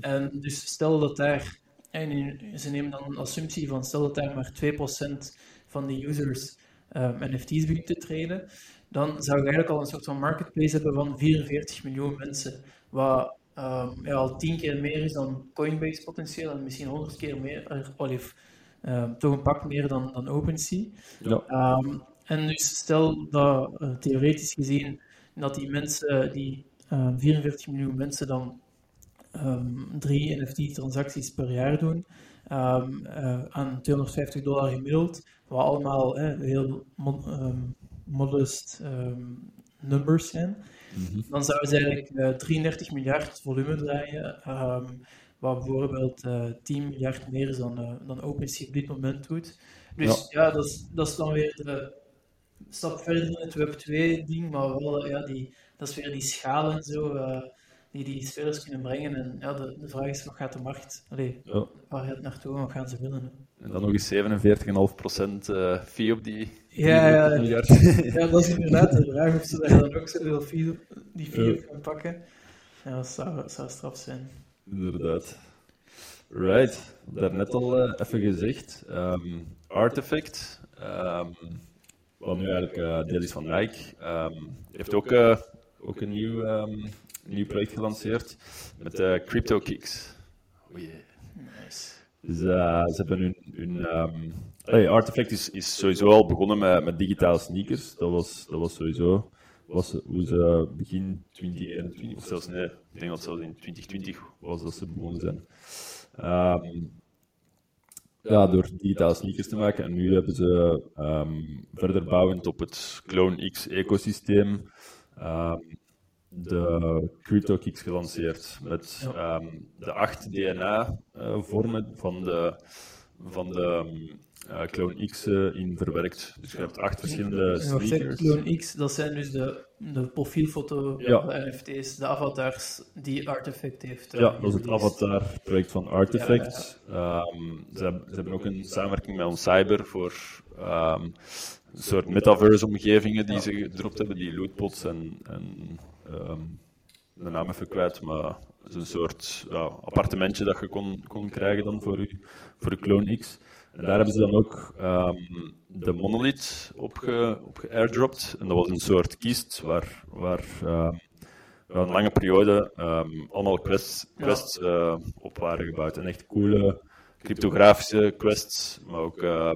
En dus stel dat daar, en in- ze nemen dan een assumptie van stel dat daar maar 2% van die users eh, NFT's begint te treden, dan zou je eigenlijk al een soort van marketplace hebben van 44 miljoen mensen. Wat ehm, ja, al 10 keer meer is dan Coinbase potentieel en misschien 100 keer meer, eh, of ehm, toch een pak meer dan, dan OpenSea. Ja. Ehm, en dus stel dat eh, theoretisch gezien dat die mensen, die eh, 44 miljoen mensen dan ehm, drie NFT-transacties per jaar doen, ehm, eh, aan 250 dollar gemiddeld, wat allemaal eh, heel ehm, modest numbers zijn, Mhm. dan zouden ze eigenlijk eh, 33 miljard volume draaien, wat bijvoorbeeld eh 10 miljard meer is dan, eh, dan OpenSea op dit moment doet. Dus ja, dat, is, dat is dan weer de stap verder in het Web 2-ding, maar wel, ja, die, dat is weer die schaal en zo, eh, die die spelers kunnen brengen. En ja, de, de vraag is, wat gaat de markt, allee, Ja. waar gaat het naartoe en wat gaan ze willen? Hè? En dan nog eens 47,5% eh fee op die Ja, ja, 43 miljard. Ja, dat is inderdaad de vraag of ze daar dan ook zoveel fee, die fee Ja. op gaan pakken. Ja, dat zou, zou straf zijn. Inderdaad. Right, daarnet al eh, even gezegd. ehm, Artifact, ehm, wat nu eigenlijk deel is van Nike, ehm, heeft ook, eh, ook een nieuw, ehm, nieuw project gelanceerd met eh Crypto Kicks. Oh yeah. Nice. Dus eh, ze hebben hun. hun ehm, allee, Artifact is, is sowieso al begonnen met, met digitale sneakers. Dat was, dat was sowieso was hoe ze begin 2021, of zelfs nee, ik denk dat zelfs in 2020 was dat ze begonnen zijn. Ehm, ja, door digitale sneakers te maken. En nu hebben ze ehm, verder bouwend op het Clone X ecosysteem. ehm, de CryptoKicks gelanceerd met ehm, de acht DNA-vormen van de, van de eh, Clone X eh, in verwerkt. Dus je hebt acht verschillende sneakers. Clone X, dat zijn dus de, de profielfoto Ja. de NFT's, de avatars die Artifact heeft. eh, Ja, dat is het. Avatar-project van Artifact. Ehm, ze, hebben, ze hebben ook een samenwerking met ons Cyber voor ehm, een soort metaverse-omgevingen die ze gedropt hebben, die lootpots en, en ehm, de naam even kwijt, maar een soort ja, appartementje dat je kon, kon krijgen dan voor je, voor je Clone X. En daar hebben ze dan ook ehm, de monolith op, ge, op geairdropt. En dat was een soort kist waar, waar wel een lange periode ehm, allemaal quests, quests eh, op waren gebouwd. En echt coole cryptografische quests, maar ook... ja,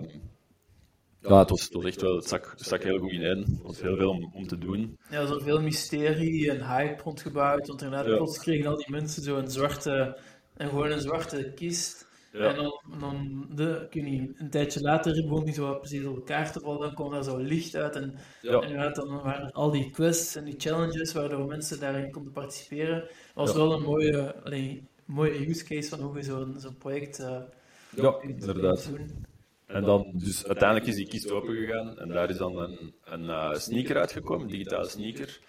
het was, het was echt wel, het stak, het stak heel goed in. Er was heel veel om, om te doen. Ja, zo veel mysterie en hype rondgebouwd, want inderdaad, Ja. plots kregen al die mensen zo'n zwarte, en gewoon een zwarte kist. Ja. En dan, dan de, ik niet, een tijdje later begon die zo precies op elkaar te vallen, dan kwam daar zo licht uit. En, Ja. en dan waren er al die quests en die challenges waardoor mensen daarin konden participeren. Dat was Ja. wel een mooie, mooie use case van hoe je zo'n zo'n project eh, Ja, inderdaad. doen. En dan, dus uiteindelijk is die kist opengegaan en daar is dan een, een eh, sneaker uitgekomen, een digitale sneaker.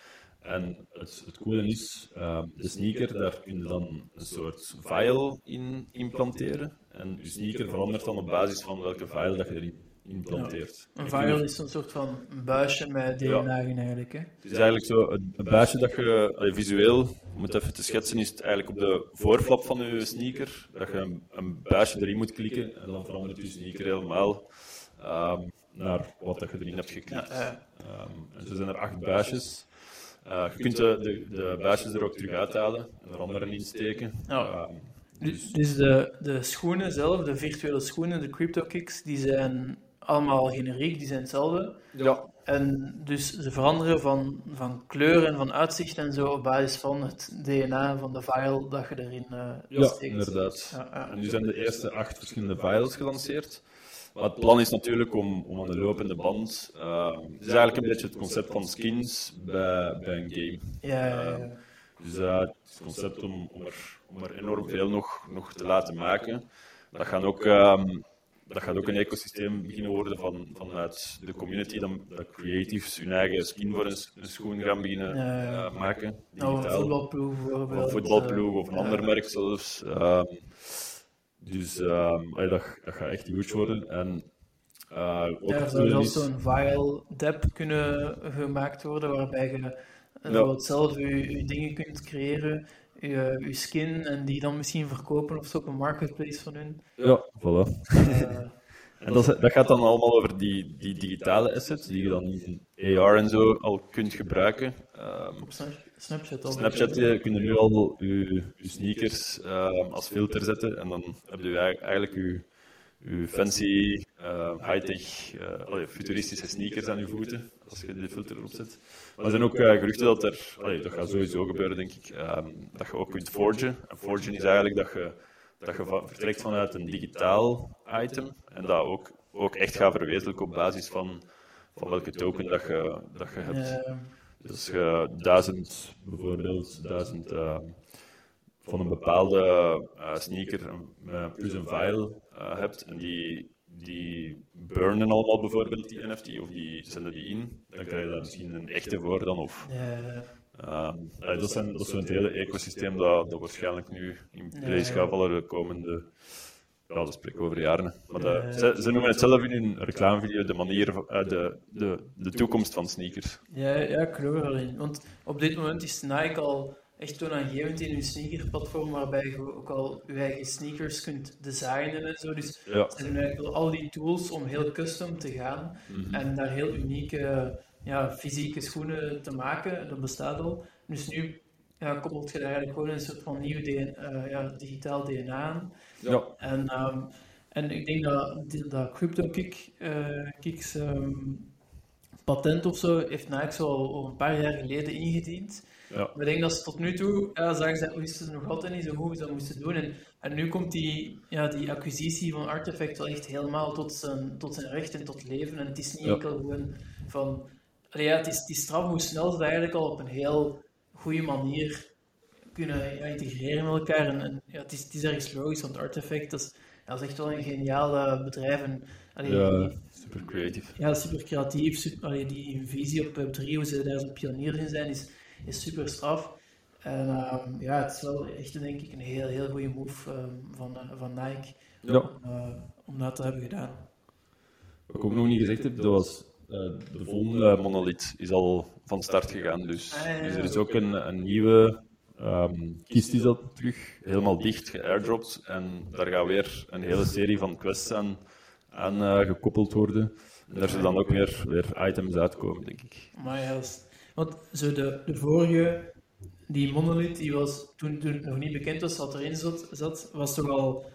En het, het coole is, eh, de sneaker, daar kun je dan een soort file in implanteren. En je sneaker verandert dan op basis van welke file dat je erin implanteert. Een er- is een soort van buisje met DNA eigenlijk. Hè? Het is eigenlijk zo een, een buisje dat je allee, visueel, om het even te schetsen, is het eigenlijk op de voorflap van je sneaker, dat je een, een buisje erin moet klikken en dan verandert je sneaker helemaal ehm, naar wat dat je erin hebt geklikt. Ja, eh, Ehm, en zo zijn er acht buisjes. Eh, je kunt de, de, de buisjes er ook terug uithalen en er andere in steken. Ja. Ehm, Dus, dus de, de schoenen zelf, de virtuele schoenen, de CryptoKicks, die zijn allemaal generiek, die zijn hetzelfde. ja, En dus ze veranderen van, van kleur en van uitzicht en zo op basis van het DNA van de file dat je erin eh ja, steekt. inderdaad. Ja, ja. En nu zijn de eerste acht verschillende files gelanceerd. Maar het plan is natuurlijk om, om aan de lopende band. eh, het is eigenlijk een beetje het concept van skins bij, bij een game. Ja, ja, ja. Dus eh, het concept om, om, er, om er enorm veel nog, nog te laten maken. Dat, gaan ook, ehm, dat gaat ook een ecosysteem beginnen worden van, vanuit de community, dan, dat creatives hun eigen skin voor een, een schoen gaan beginnen Ja, ja. eh, maken. Nou, een digitaal. voetbalploeg bijvoorbeeld. Of een voetbalploeg of een eh, ander merk zelfs. Ehm, dus ehm, allee, dat, dat gaat echt huge worden. En eh, er het zou zelfs zo'n file dep kunnen gemaakt worden waarbij je Ja. zelf je, je dingen kunt creëren, je, je skin, en die dan misschien verkopen of zo op een marketplace van hun. Ja, voilà. Eh, En dat, dat gaat dan allemaal over die, die digitale assets die je dan in AR en zo al kunt gebruiken. Ehm, op Snap- Snapchat al. Snapchat eh, kun je nu al je, je sneakers ehm, als filter zetten en dan heb je eigenlijk je, je fancy, eh, high-tech, eh, allee, futuristische sneakers aan je voeten als je de filter erop zet. Maar er zijn ook eh, geruchten dat er, allee, dat gaat sowieso gebeuren denk ik, ehm, dat je ook kunt forgen. En forgen is eigenlijk dat je, dat je vertrekt vanuit een digitaal item en dat ook, ook echt gaat verwezenlijken op basis van, van welke token dat je, dat je hebt. Dus als je duizend, bijvoorbeeld, duizend eh, van een bepaalde eh, sneaker eh, plus een file hebt en die, die burnen allemaal bijvoorbeeld die NFT of die zenden die in, dan krijg je daar misschien een echte voor dan. Of, eh, ehm, ja, dat, zijn, dat is zo'n hele ecosysteem dat, dat waarschijnlijk nu in place gaat vallen de komende. Ja, dat spreek ik over jaren. Maar de- ze, ze noemen het zelf in hun reclamevideo de manier, eh, de, de, de toekomst van sneakers. ja, ja, ik geloof er wel in. Want op dit moment is Nike al echt toonaangevend in hun sneakerplatform, waarbij je ook al je eigen sneakers kunt designen en zo. Dus Ja. ze hebben eigenlijk al die tools om heel custom te gaan Mhm. en daar heel unieke ja, fysieke schoenen te maken. Dat bestaat al. Dus nu ja, koppelt je daar eigenlijk gewoon een soort van nieuw DNA, eh, ja, digitaal DNA aan. Ja. En, ehm, en ik denk dat, dat CryptoKick, eh Kicks ehm, patent of zo, heeft Nike zo al, al een paar jaar geleden ingediend. Ja. Maar ik denk dat ze tot nu toe, ja, zagen ze, wisten ze nog altijd niet zo goed hoe ze dat moesten doen. En, en nu komt die, ja, die acquisitie van Artifact wel echt helemaal tot zijn, tot zijn recht en tot leven. En het is niet Ja. enkel gewoon van... Allee, ja, het is, het is straf hoe snel ze dat eigenlijk al op een heel goede manier kunnen ja, integreren met elkaar. En, en ja, het, is, het is ergens logisch, want Artifact dat is, dat is echt wel een geniaal bedrijf. En, allee, Ja, die- super creatief. ja, super creatief. Super, allee, die visie op Web3, hoe ze daar zo'n pionier in zijn, is, is super straf. En ehm, ja, het is wel echt denk ik een heel, heel goede move ehm, van, eh, van Nike Ja. om, eh, om dat te hebben gedaan. Wat ik ook nog niet gezegd heb, dat was de volgende monolith is al van start gegaan. Dus, Ah, dus er is ook een, een nieuwe ehm, kist is dat terug, helemaal dicht, geairdropt. En daar gaat weer een hele serie van quests aan, aan eh, gekoppeld worden. En daar zullen dan ook weer, weer items uitkomen, denk ik. Maar dat is- want zo de, de vorige, die monolith, die was toen, toen het nog niet bekend was wat erin zat, zat was toch al,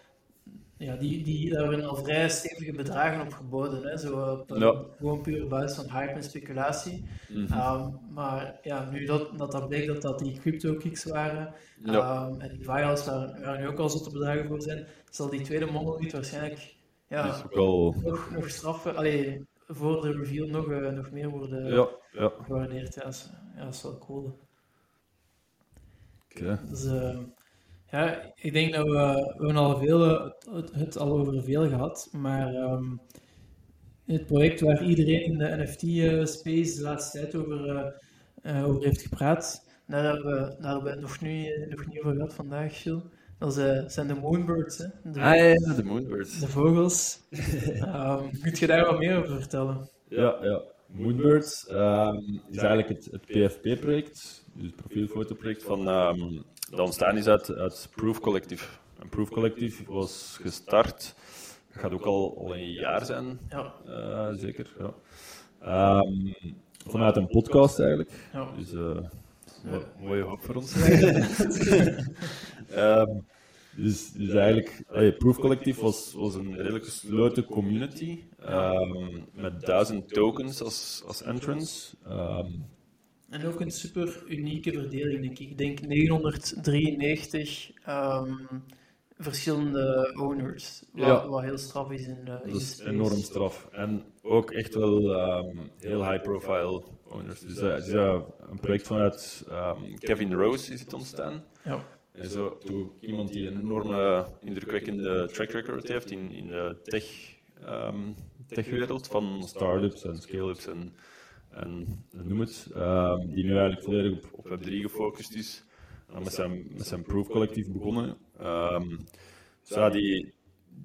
ja, die, die, daar werden al vrij stevige bedragen op geboden. Hè? Zo, op, eh. Gewoon puur op basis van hype en speculatie. Mhm. Ehm, maar ja, nu dat, dat, dat bleek dat dat die crypto kicks waren, ehm, en die vials waar, waar nu ook al zotte bedragen voor zijn, zal die tweede monolith waarschijnlijk ja, wel... nog, nog straffen, allee, voor de reveal nog, eh, nog meer worden Ja, ja. gewaardeerd. Ja, dat is, ja, dat is wel cool. Oké. Dus, eh, ja, ik denk dat we, we hebben al veel, eh, het, het al over veel gehad, maar ehm, het project waar iedereen in de NFT-space de laatste tijd over, eh, eh, over heeft gepraat, daar hebben we, daar hebben we het nog, nu, eh, nog niet over gehad vandaag, Gilles. Dat eh, zijn de Moonbirds, hè? De, Ah ja, de Moonbirds. de vogels. Ehm kun je daar wat meer over vertellen? Ja, ja. Moonbirds ehm, is eigenlijk het, het PFP-project, dus het profielfotoproject van, ehm, dat ontstaan is uit, uit Proof Collective. En Proof Collective was gestart, dat gaat ook al, al een jaar zijn, Ja, eh, zeker. Ja. Ehm, vanuit een podcast eigenlijk, ja. dus eh, mo- mooie hoop voor ons. Ehm, dus, dus eigenlijk, Proof Collective was, was een redelijk gesloten community ehm, met duizend tokens als, als entrance. Ehm, En ook een super unieke verdeling, denk ik. Ik denk 993 ehm, verschillende owners. Wat, Ja. wat heel straf is in de, in dat de is space. enorm straf. En ook echt wel ehm, heel high profile owners. Dus eh, het is eh, een project vanuit ehm, Kevin Rose is het ontstaan. Ja. En zo iemand die een enorme indrukwekkende track record heeft in, in de tech, ehm, techwereld van startups en scale-ups en, en, en noem het. Ehm, die nu eigenlijk volledig op, op Web3 gefocust is. En met zijn, met zijn Proof collectief begonnen. Dus ja, die,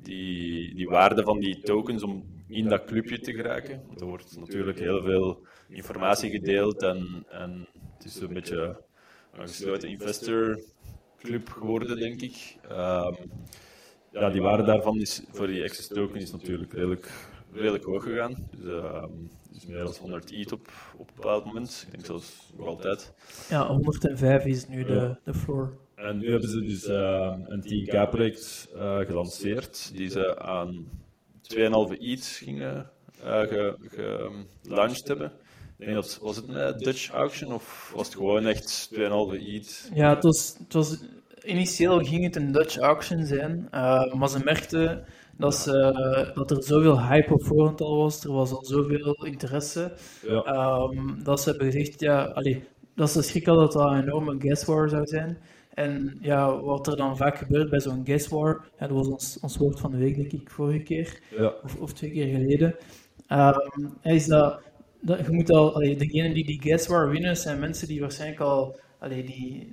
die, die waarde van die tokens om in dat clubje te geraken. Want er wordt natuurlijk heel veel informatie gedeeld en, en het is een beetje een gesloten investor club geworden, denk ik. Ehm, ja, die waarde daarvan is voor die access token is natuurlijk redelijk, redelijk hoog gegaan. Dus, is meer dan 100 ETH op, op een bepaald moment. Ik denk zelfs nog altijd. ja, 105 is nu de, de floor. En nu hebben ze dus ehm, een 10K-project eh, gelanceerd, die ze aan 2,5 ETH gingen eh ge, gelaunched hebben. Ik denk dat, was het een Dutch auction of was het gewoon echt 2,5 ETH? Ja, het was, het was, initieel ging het een Dutch auction zijn, eh, maar ze merkten dat, ze, dat er zoveel hype op voorhand al was, er was al zoveel interesse, Ja, Ehm, dat ze hebben gezegd, ja, allee, dat ze schrik hadden dat dat een enorme guest war zou zijn. En ja, wat er dan vaak gebeurt bij zo'n guest war, ja, dat was ons, ons woord van de week, denk ik, vorige keer, ja, of, of twee keer geleden, Ehm, is dat, dat je moet al, allee, degenen die die guest war winnen, zijn mensen die waarschijnlijk al, allee, die,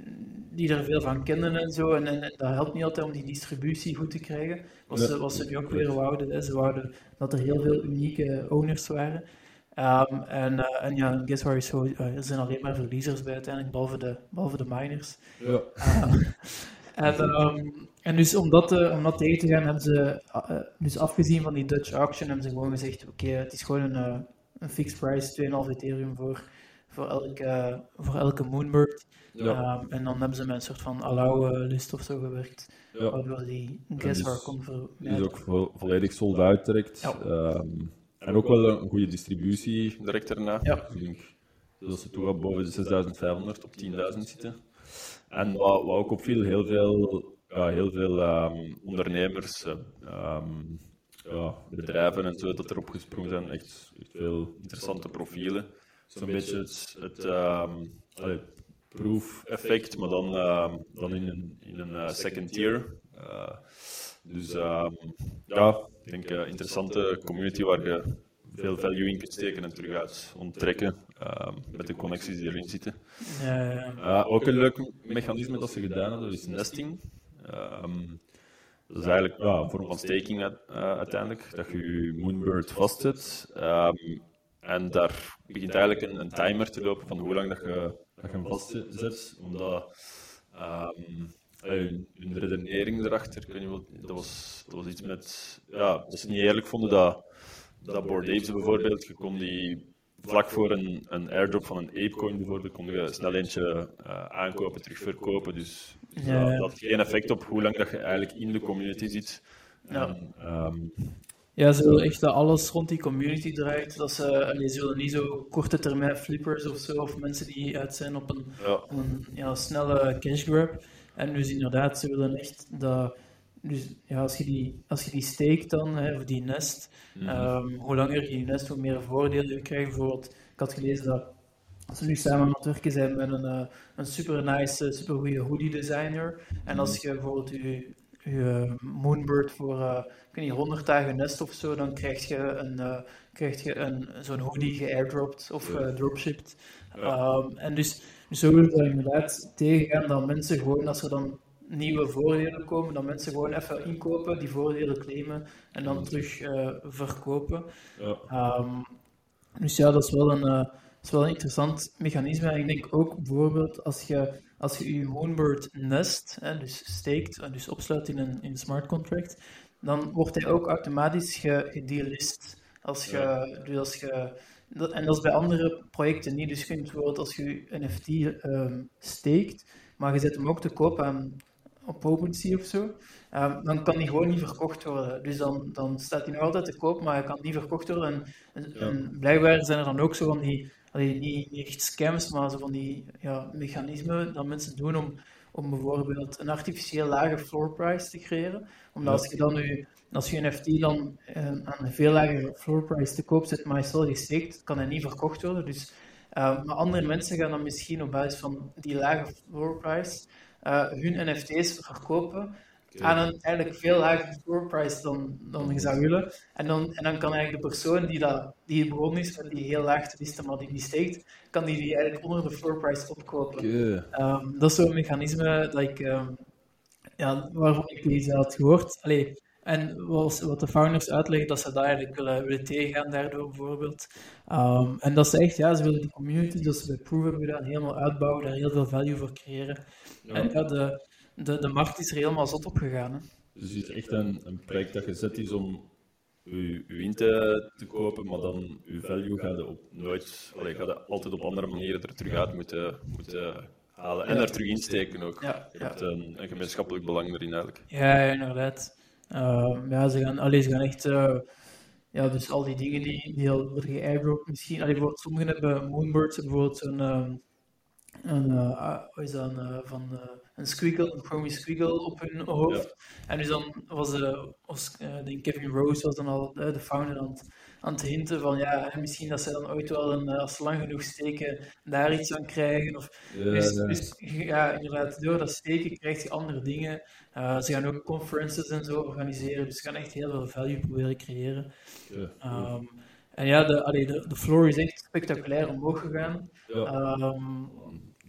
die er veel van kennen en zo, en, en, en dat helpt niet altijd om die distributie goed te krijgen. Wat, ze, wat ze nu ook weer wouden, hè. ze wouden dat er heel veel unieke owners waren. Ehm, en, eh, en ja, guess waar is eh, er zijn alleen maar verliezers bij uiteindelijk, behalve de, behalve de miners. ja. Eh, en, ehm, en dus om dat, te- om dat tegen te gaan, hebben ze, eh, dus afgezien van die Dutch auction, hebben ze gewoon gezegd, oké, het is gewoon een, eh, een fixed price, 2,5 Ethereum voor, voor, elke, voor elke Moonbird. ja. Ehm, en dan hebben ze met een soort van allow-list of zo gewerkt, ja. waardoor die guess waar kon Die is vermijden. ook vo- volledig sold out direct. Ja. Ehm, en ook wel een goede distributie direct daarna. Ja. Ik denk dat ze toch wel boven de 6500 op 10.000 zitten. En wat, wat ook opviel, heel veel, ja, heel veel ehm, ondernemers, eh, ja, bedrijven en zo, dat erop gesprongen zijn. Echt, echt veel interessante profielen. Zo'n beetje het, het, ehm, allee, proof effect, maar dan, ehm, dan in een, in een eh, second tier. Eh, dus ehm, ja, ik denk een interessante community waar je veel value in kunt steken en terug uit onttrekken ehm, met de connecties die erin zitten. Uh, ook een leuk mechanisme dat ze gedaan hebben is nesting. Ehm, dat is eigenlijk ja, een vorm van staking uit- uh, uiteindelijk, dat je je Moonbird vastzet. Ehm, en daar begint eigenlijk een, een timer te lopen van hoe lang dat je, dat je hem vastzet. Omdat eh, hun, hun redenering erachter, ik weet niet wat, dat, was, dat was iets met. Ja, dat ze niet eerlijk vonden dat, dat Bored Apes bijvoorbeeld, je kon die vlak voor een, een airdrop van een Apecoin bijvoorbeeld, kon je snel eentje eh, aankopen, terugverkopen. Dus Ja, dat, had geen effect op hoe lang dat je eigenlijk in de community zit. Ja. En, ehm, Ja, ze willen echt dat alles rond die community draait. Dat ze, allee, ze willen niet zo korte termijn flippers of zo, of mensen die uit zijn op een, ja, een ja, snelle cash grab. En dus inderdaad, ze willen echt dat. Dus ja, als je die, als je die steekt dan, hè, of die nest, ehm, hoe langer je die nest, hoe meer voordelen je krijgt. Bijvoorbeeld, ik had gelezen dat ze nu samen aan het werken zijn met een, eh, een super nice, super goede hoodie designer. En als je bijvoorbeeld je, je eh, Moonbird voor eh, ik weet niet, 100 dagen nest of zo, dan krijg je, een, eh, krijg je een, zo'n hoodie geairdropt of gedropshipped. Ja. Ehm, en dus, zo wil ik daar inderdaad tegengaan dat mensen gewoon, als er dan nieuwe voordelen komen, dat mensen gewoon even inkopen, die voordelen claimen en dan terug eh, verkopen. ja, Ehm, dus ja, dat is wel een, eh, dat is wel een interessant mechanisme. En ik denk ook bijvoorbeeld als je als je, je Moonbird nest, hè, dus steekt, en dus opsluit in een, in een smart contract, dan wordt hij ook automatisch ge- gedelist. Als je, Ja. dus als je, en dat is bij andere projecten niet. Dus je kunt bijvoorbeeld als je je NFT ehm, steekt, maar je zet hem ook te koop aan, op OpenSea of zo, ehm, dan kan die gewoon niet verkocht worden. Dus dan, dan staat hij nog altijd te koop, maar hij kan niet verkocht worden. En, en, Ja. en blijkbaar zijn er dan ook zo van die, allee, niet, niet echt scams, maar zo van die ja, mechanismen dat mensen doen om, om bijvoorbeeld een artificieel lage floor price te creëren. Omdat als je dan nu, als je NFT dan eh, aan een veel lagere floor price te koop zet, maar is wel kan hij niet verkocht worden. Dus, eh, maar andere mensen gaan dan misschien op basis van die lage floor price eh, hun NFT's verkopen. Aan een eigenlijk veel lagere floor price dan, dan je zou willen. En dan, en dan kan eigenlijk de persoon die, dat, die begonnen is met die heel laag te listen, maar die die steekt, kan die die eigenlijk onder de floor price opkopen. Ehm, dat is zo'n mechanisme dat ik, ehm, ja, waarvan ik deze had gehoord. Allee, en wat, wat de founders uitleggen, dat ze daar eigenlijk willen, willen tegengaan daardoor bijvoorbeeld. Ehm, en dat ze echt, ja, ze willen die community, dat ze bij Proof hebben gedaan, helemaal uitbouwen, daar heel veel value voor creëren. Ja. En ja, de, de, de markt is er helemaal zot op gegaan. Hè. Dus het is echt een, een project dat gezet is om je, je in te, te kopen, maar dan je value gaat je op nooit, allee, gaat je altijd op andere manieren er terug uit moeten, moeten halen. En er terug insteken ook. Ja, Je hebt een, een gemeenschappelijk belang erin eigenlijk. Ja, ja, inderdaad. Ehm, ja, ze gaan, allee, ze gaan echt, eh, ja, dus al die dingen die, die al worden misschien, allee, bijvoorbeeld, sommigen hebben Moonbirds, bijvoorbeeld ehm, een, eh, ah, wat is dat, een, eh, van, een squiggle, een chromie squiggle op hun hoofd. En dus dan was, eh, was eh, denk Kevin Rose was dan al eh, de founder aan het, aan het hinten van, ja, misschien dat zij dan ooit wel, een, eh, als ze lang genoeg steken, daar iets aan krijgen, of dus, dus ja, inderdaad, door dat steken krijg je andere dingen. Ze gaan ook conferences en zo organiseren, dus ze gaan echt heel veel value proberen creëren. Ja. Ehm, en ja, de, allee, de, de floor is echt spectaculair omhoog gegaan. Ja.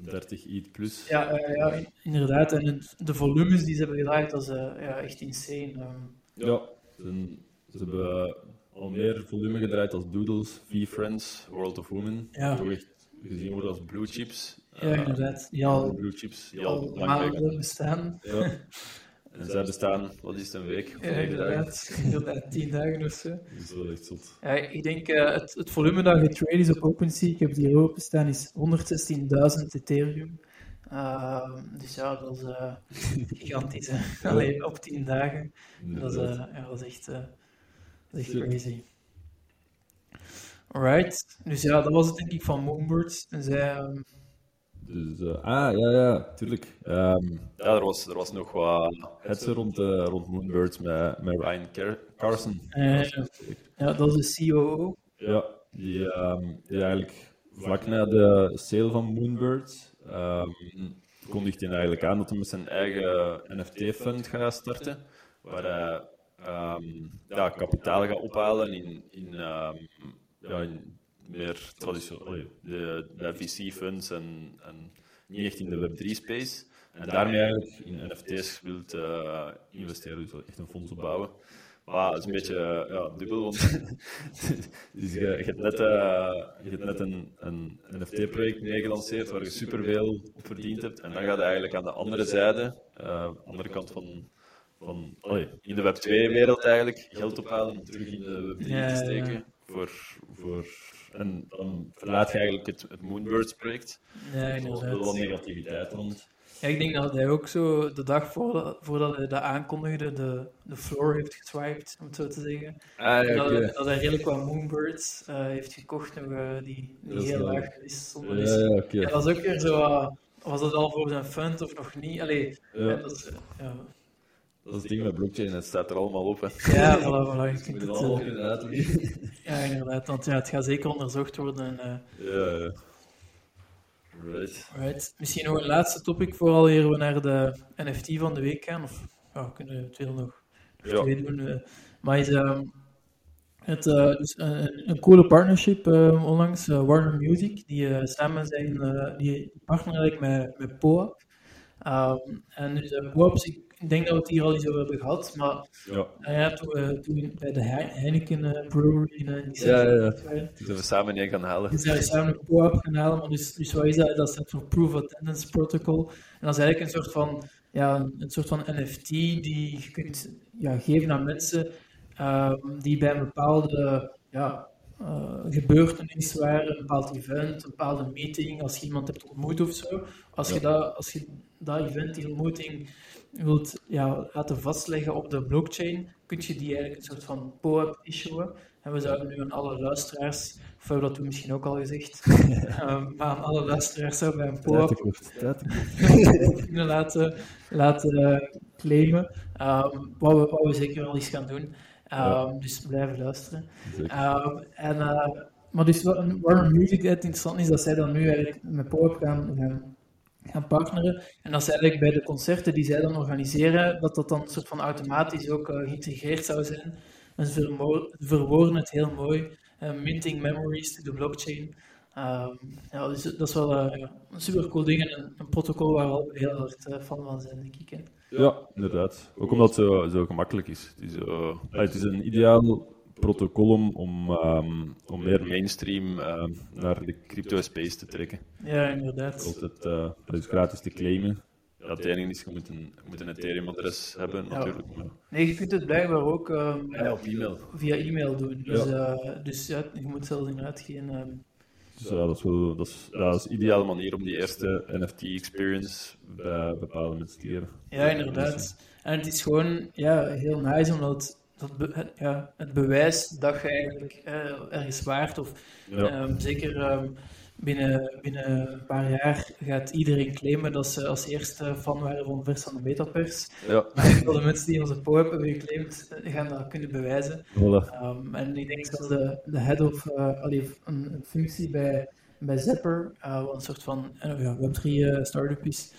Ehm, 30 ETH plus. ja, eh, ja, in- inderdaad. En het- de volumes die ze hebben gedraaid, dat is eh, ja, echt insane. Ehm, Ja, ze, ze hebben al meer volume gedraaid als Doodles, V-Friends, World of Women. Ja. Toch echt gezien worden als blue chips. ja, Eh, inderdaad. Die al, blue chips die al maanden bestaan. Ja. En zij bestaan, wat is het, een week? of Ja, inderdaad. Inderdaad, tien dagen of zo. Dat is wel echt zot. Ja, ik denk uh, het, het volume dat getrade is op OpenSea, ik heb het hier open staan, is 116.000 Ethereum. Uh, dus ja, dat is uh, gigantisch. Hè? Alleen op 10 dagen. Dat is, uh, ja, dat is echt, dat is echt crazy. Alright, dus ja, dat was het denk ik van Moonbirds. En zij, um... Dus, ah, ja, ja, tuurlijk. Um, ja, er was, er was nog wat hetze rond, rond Moonbirds met, met Ryan Car Carson. ja, dat is de COO. Ja, die, um, die eigenlijk vlak na de sale van Moonbirds ehm kondigt hij eigenlijk aan dat hij met zijn eigen NFT-fund gaat starten, waar hij ehm, ja, kapitaal gaat ophalen in, in, ehm, ja, in meer traditioneel, de, de VC-funds en, en niet echt in de Web3-space. En daarmee eigenlijk in NFT's wilt uh, investeren, dus echt een fonds opbouwen. Maar het is een beetje ja, dubbel, want dus je, je, hebt net, uh, je hebt net een, een NFT-project meegelanceerd waar je superveel op verdiend hebt. En dan gaat je eigenlijk aan de andere zijde, uh, andere kant van, van in de Web2-wereld eigenlijk, geld ophalen om terug in de Web3 te steken. Voor, voor, en dan verlaat je eigenlijk het, het Moonbirds-project. Ja, inderdaad. Er is wel wat rond. Ja, ik denk dat hij ook zo de dag voordat, voordat hij dat aankondigde, de, de floor heeft geswiped, om het zo te zeggen. Ah, ja, dat, okay. dat, hij redelijk wat Moonbirds uh, heeft gekocht, nog, uh, die, die heel laag is. Ja, ja, okay. ja, dat is ook weer zo, uh, was dat al voor zijn fund of nog niet? Allee, ja. dat is, Dat is het ding met blockchain, het staat er allemaal op. Hè. Ja, voilà, voilà. Je het, allemaal inderdaad Ja, inderdaad, want ja, het gaat zeker onderzocht worden. En, ja, ja. Right. right. Misschien nog een laatste topic vooral hier we naar de NFT van de week gaan. Of ja, we kunnen het weer nog ja. twee doen. Uh, maar is um, het, uh, dus een, een coole partnership uh, onlangs, Warner Music, die samen zijn, die eigenlijk met, met POAP. Um, en dus POAP, ik denk dat we het hier al eens over hebben gehad, maar ja. ja, toen, toen bij de Heineken uh, Brewery in uh, die ja, ja, ja. Toen zijn we samen een gaan halen. Dus zijn we samen een POAP gaan halen, maar dus, dus wat is dat? Dat staat voor Proof Attendance Protocol. En dat is eigenlijk een soort van, ja, een soort van NFT die je kunt ja, geven aan mensen um, die bij een bepaalde ja, uh, gebeurtenis waren, een bepaald event, een bepaalde meeting, als je iemand hebt ontmoet of zo. Als, Ja. je, dat, als je dat event, die ontmoeting, wilt ja, laten vastleggen op de blockchain, kun je die eigenlijk een soort van POAP issuen. En we zouden nu aan alle luisteraars, of hebben we dat toen misschien ook al gezegd, um, maar aan alle luisteraars zouden wij een POAP kunnen laten, laten uh, claimen. Um, wat, we, wat we zeker wel eens gaan doen. Ja. Dus blijven luisteren. Um, en, uh, maar dus Warner Music het interessant is, dat zij dan nu eigenlijk met POAP gaan, gaan, gaan partneren. En dat ze eigenlijk bij de concerten die zij dan organiseren, dat dat dan een soort van automatisch ook uh, geïntegreerd zou zijn. En ze verwoorden het heel mooi. Uh, minting memories to the blockchain. Um, ja, dus dat is wel een super cool ding en een, een protocol waar we al heel hard fan van zijn, denk ik. Hè. Ja, inderdaad. Ook omdat het zo, zo gemakkelijk is. Het is, ah, het is een ideaal protocol om, om, ehm, om meer mainstream ehm, naar de crypto space te trekken. Ja, inderdaad. Altijd uh, dat is gratis te claimen. Ja, het enige is, je moet een, je moet een Ethereum-adres hebben, Ja. natuurlijk. Maar, Nee, je kunt het blijkbaar ook um, ja, op e-mail. via e-mail doen. Dus, Ja. uh, dus ja, je moet zelfs inderdaad geen... Dus ja, dat is wel dat is, ja, dat is een ideale manier om die eerste NFT-experience bij bepaalde mensen te geven. Ja, inderdaad. En het is gewoon ja, heel nice, omdat dat be- ja, het bewijs dat je eigenlijk eh, ergens waard, of Ja, ehm, zeker ehm, binnen, binnen een paar jaar gaat iedereen claimen dat ze als eerste fan waren van vers van de metapers. ja. Maar de mensen die onze POAP hebben geclaimd, eh, gaan dat kunnen bewijzen. Voilà. Um, en ik denk zelfs de, de head of, uh, allee, een, een functie bij, bij Zapper, uh, wat een soort van uh, ja, Web3 uh, startup is,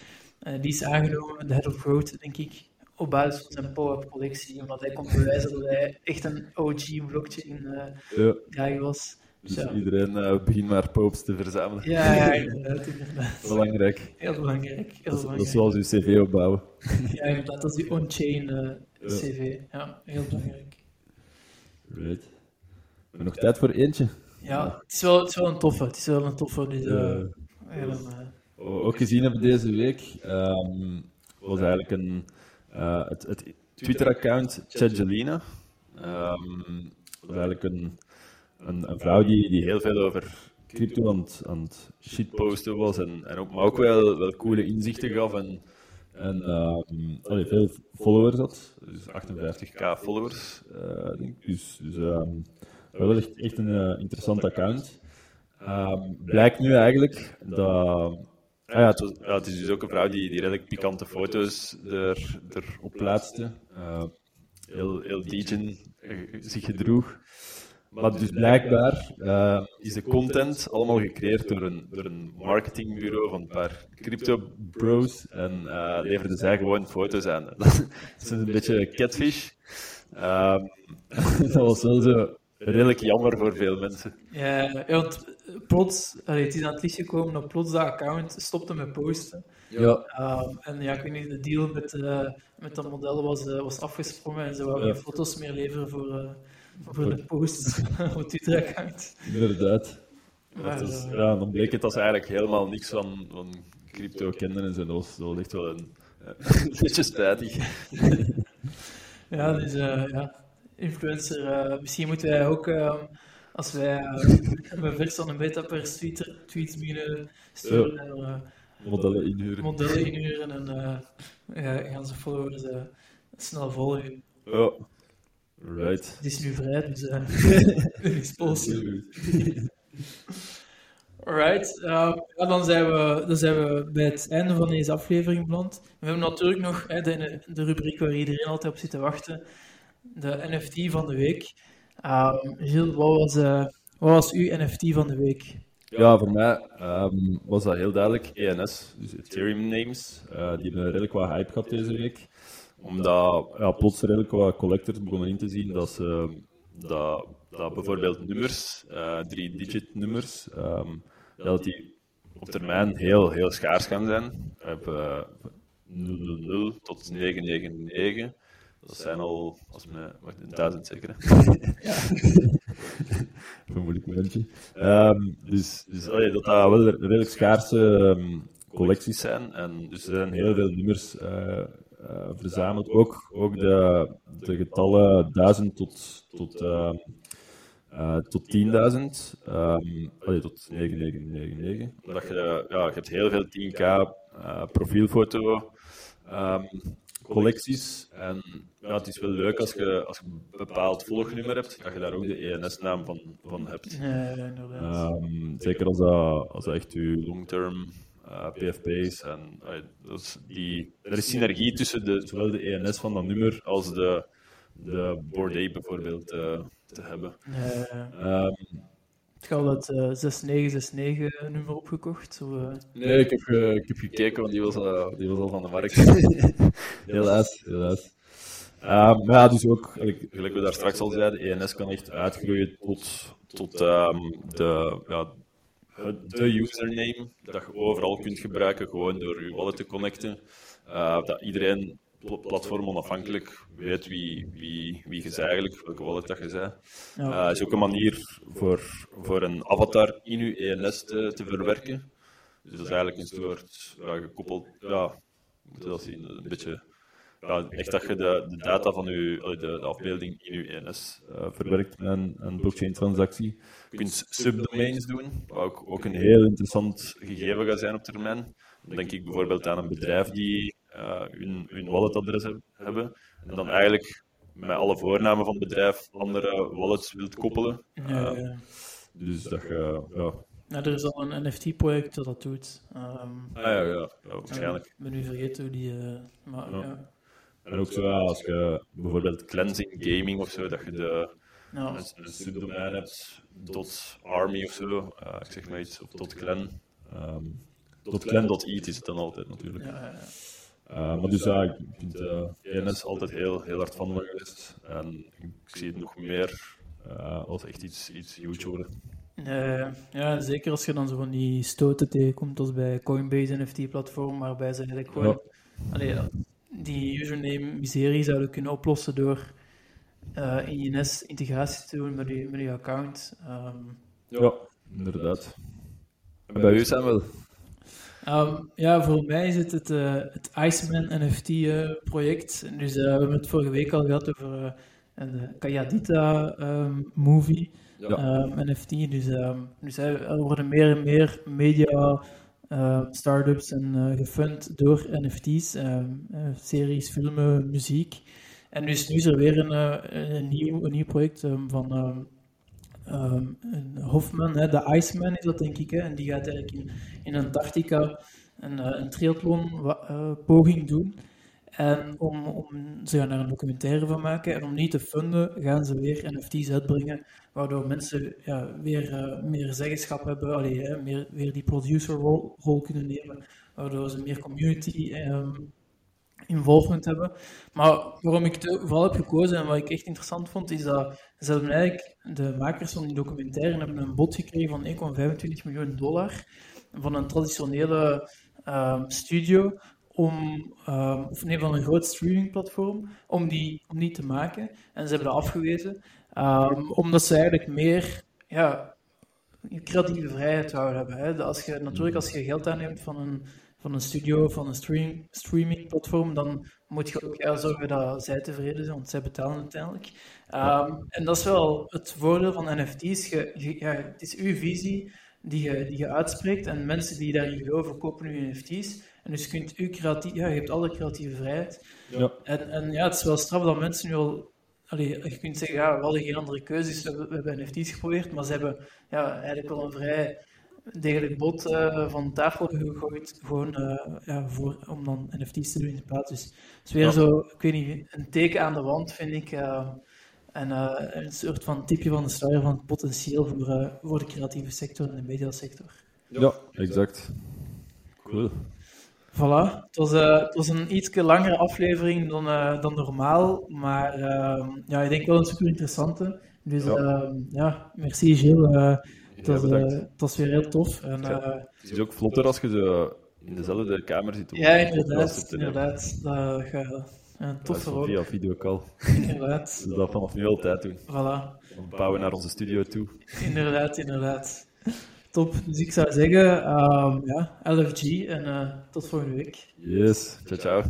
die is aangenomen, de head of growth, denk ik, op basis van zijn POAP collectie, omdat hij kon bewijzen dat hij echt een OG blockchain uh, Ja. was. Dus Ja. iedereen uh, begint maar popes te verzamelen. Ja, ja, inderdaad, inderdaad. Belangrijk. Heel belangrijk, heel Dat belangrijk. is zoals uw cv opbouwen. Ja, inderdaad, dat is die on-chain uh, Ja. CV. Ja, heel belangrijk. Right. We hebben nog tijd voor eentje. Ja, het is wel, het is wel een toffe, het is wel een toffe, dus... Uh, Eh, ook gezien hebben deze week, ehm, was eigenlijk een, eh, het, het Twitter-account Chadgelina. Ehm was eigenlijk een, een, een vrouw die, die heel veel over crypto aan het, aan shitposten was en, en ook, maar ook wel, wel coole inzichten gaf en, en ehm, veel followers had. Dus 58k followers, eh, denk ik. Dus, dus ehm, wel echt, echt een eh, interessant account. Ehm, blijkt nu eigenlijk dat. Ah ja, het, ja, het is dus ook een vrouw die, die redelijk pikante foto's er, erop plaatste. Eh, heel, heel degen zich gedroeg. Maar dus blijkbaar uh, is de content allemaal gecreëerd door een, door een marketingbureau van een paar crypto bros en uh, leverden zij gewoon foto's aan. dat is een beetje catfish. Uh, dat was wel zo redelijk jammer voor veel mensen. Ja, want plots, allee, het is aan het licht gekomen dat plots dat account stopte met posten. Ja. Um, en ja, ik weet niet, de deal met, uh, met dat model was, uh, was afgesprongen en ze wouden ja. geen foto's meer leveren voor, uh, voor de posts op het Twitter-account. Inderdaad. Maar, is, ja, dan bleek het dat ze eigenlijk helemaal niks van, van crypto kenden en zo. Was, was echt wel een, een beetje spijtig. ja, dus ja, influencer. misschien moeten wij ook als wij uh, vers van een metaverse Twitter tweets beginnen sturen en uh, modellen inhuren. Modellen inhuren en uh, ja, gaan ze followers uh, snel volgen. Ja, right. Het is nu vrij, dus uh, is posten. Alright, uh, ja, dan, zijn we, dan zijn we bij het einde van deze aflevering beland. We hebben natuurlijk nog hè, de, de rubriek waar iedereen altijd op zit te wachten. De NFT van de week. Um, Gilles, wat was, uh, wat was uw NFT van de week? Ja, voor mij um, was dat heel duidelijk ENS, dus Ethereum Names. Uh, die hebben redelijk wat hype gehad deze week. Omdat ja, plots redelijk wat collectors begonnen in te zien dat, ze, dat, dat bijvoorbeeld nummers, uh, drie-digit nummers, um, dat die op termijn heel, heel schaars gaan zijn. Op uh, 000 tot 999. Dat zijn al, als me, wacht, een duizend zeker. ja. Vermoedelijk momentje. Um, dus dus dat dat wel redelijk schaarse um, collecties zijn. En dus er zijn heel veel nummers uh, uh, verzameld. Ook, ook de, de getallen 1000 tot, tot, uh, tot 10.000. Um, allee, tot 9999. Omdat je, ja, je hebt heel veel 10k profielfoto. Um, collecties. En ja, het is wel leuk als je, als je een bepaald volgnummer hebt, dat je daar ook de ENS-naam van, van hebt. Ja, um, zeker als dat, als dat echt je long-term uh, PFP is. En, uh, dus die, er is synergie tussen de, zowel de ENS van dat nummer als de, de Board A bijvoorbeeld uh, te hebben. Um, heb je al dat uh, 6969 nummer opgekocht? Zo, uh... Nee, ik heb, uh, ik heb gekeken, want die was, uh, die was al van de markt. helaas, helaas. Um, maar ja, dus ook, gelijk, gelijk we daar straks al zeiden, ENS kan echt uitgroeien tot, tot um, de, ja, de username dat je overal kunt gebruiken, gewoon door je wallet te connecten. dat iedereen platform onafhankelijk weet wie, wie, wie je bent eigenlijk, welke wallet dat je bent. Uh, is ook een manier voor, voor een avatar in je ENS te, te verwerken. Dus dat is eigenlijk een soort ja, gekoppeld, ja, moet je dat zien, een beetje, ja, echt dat je de, de data van je, de, de afbeelding in je ENS uh, verwerkt met een, een blockchain transactie. Je kunt subdomains doen, wat ook, ook een heel interessant gegeven gaat zijn op termijn. Dan denk ik bijvoorbeeld aan een bedrijf die uh, hun, hun walletadres hebben. En dan eigenlijk met alle voornamen van het bedrijf andere wallets wilt koppelen. Ja, ja. Uh, dus dat je, ja. Ja, er is al een NFT-project dat dat doet. Um, ah ja, ja, ja waarschijnlijk. Ik ben nu vergeten hoe die... Uh, maar, ja. ja. En ook zo, als je bijvoorbeeld cleansing gaming of zo, dat je de, ja. een, een subdomein hebt, dot army of zo, uh, ik zeg maar iets, of dot clan. Um, dot is het dan altijd natuurlijk. Ja, ja, ja. Uh, maar dus ja, ik vind uh, altijd heel, heel hard van me geweest. En ik zie het nog meer als echt iets, iets huge worden. Uh, ja, zeker als je dan zo van die stoten tegenkomt als bij Coinbase NFT-platform, waarbij ze eigenlijk gewoon ja. allee, die username-miserie zouden kunnen oplossen door uh, in ENS integratie te doen met je, met je account. Um, ja, inderdaad. En bij u zijn wel. Um, ja, voor mij is het het, uh, het Iceman NFT-project. Uh, dus uh, we hebben het vorige week al gehad over de Kayadita um, movie, ja. um, NFT. Dus, dus er worden meer en meer media startups en gefund door NFT's, series, filmen, muziek. En dus nu is er weer een, een, nieuw, een nieuw project van um, Hofman, hè, de Iceman is dat denk ik, hè, en die gaat eigenlijk in, in Antarctica een, een poging doen. En om, om, ze gaan daar een documentaire van maken. En om niet te funden, gaan ze weer NFT's uitbrengen. Waardoor mensen ja, weer uh, meer zeggenschap hebben. Allee, hè, meer, weer die producer-rol rol kunnen nemen. Waardoor ze meer community um, involvement hebben. Maar waarom ik het vooral heb gekozen en wat ik echt interessant vond, is dat ze hebben eigenlijk, de makers van die documentaire hebben een bod gekregen van 1,25 miljoen dollar van een traditionele um, studio om, um, of nee, van een groot streamingplatform, om die, om die te maken. En ze hebben dat afgewezen, um, omdat ze eigenlijk meer ja, creatieve vrijheid zouden hebben. Hè. Als je, natuurlijk, als je geld aanneemt van een, van een studio, van een stream, streamingplatform, dan moet je ook ja, zorgen dat zij tevreden zijn, want zij betalen uiteindelijk. Um, en dat is wel het voordeel van NFT's. Je, je, ja, het is uw visie die je, die je uitspreekt en mensen die daarin geloven kopen nu NFT's. En dus je kunt u creatief, ja, je hebt alle creatieve vrijheid. Ja. En, en ja, het is wel straf dat mensen nu al Allee, je kunt zeggen, ja, we hadden geen andere keuzes, we, we hebben NFT's geprobeerd, maar ze hebben ja, eigenlijk wel een vrij degelijk bod uh, van tafel gegooid, gewoon uh, ja, voor, om dan NFT's te doen in de plaats. Dus het is weer ja. zo, ik weet niet, een teken aan de wand, vind ik. Uh, en een soort van tipje van de sluier van het potentieel voor, voor de creatieve sector en de mediasector. Ja, exact. Cool. Voilà, het was, het was een iets langere aflevering dan, dan normaal, maar ehm, ja, ik denk wel een super interessante. Dus ja, ehm, ja merci Gilles. Het was, uh, het was weer heel tof. En, uh, het is ook vlotter als je zo in dezelfde kamer zit. Ja, inderdaad. inderdaad. Dat ga een toffe ja, Via videocall. Inderdaad. Dus dat vanaf nu altijd doen. Voilà. We bouwen naar onze studio toe. Inderdaad, inderdaad. Top. Dus ik zou zeggen, um, ja, LFG en uh, tot volgende week. Yes. Ciao, ciao.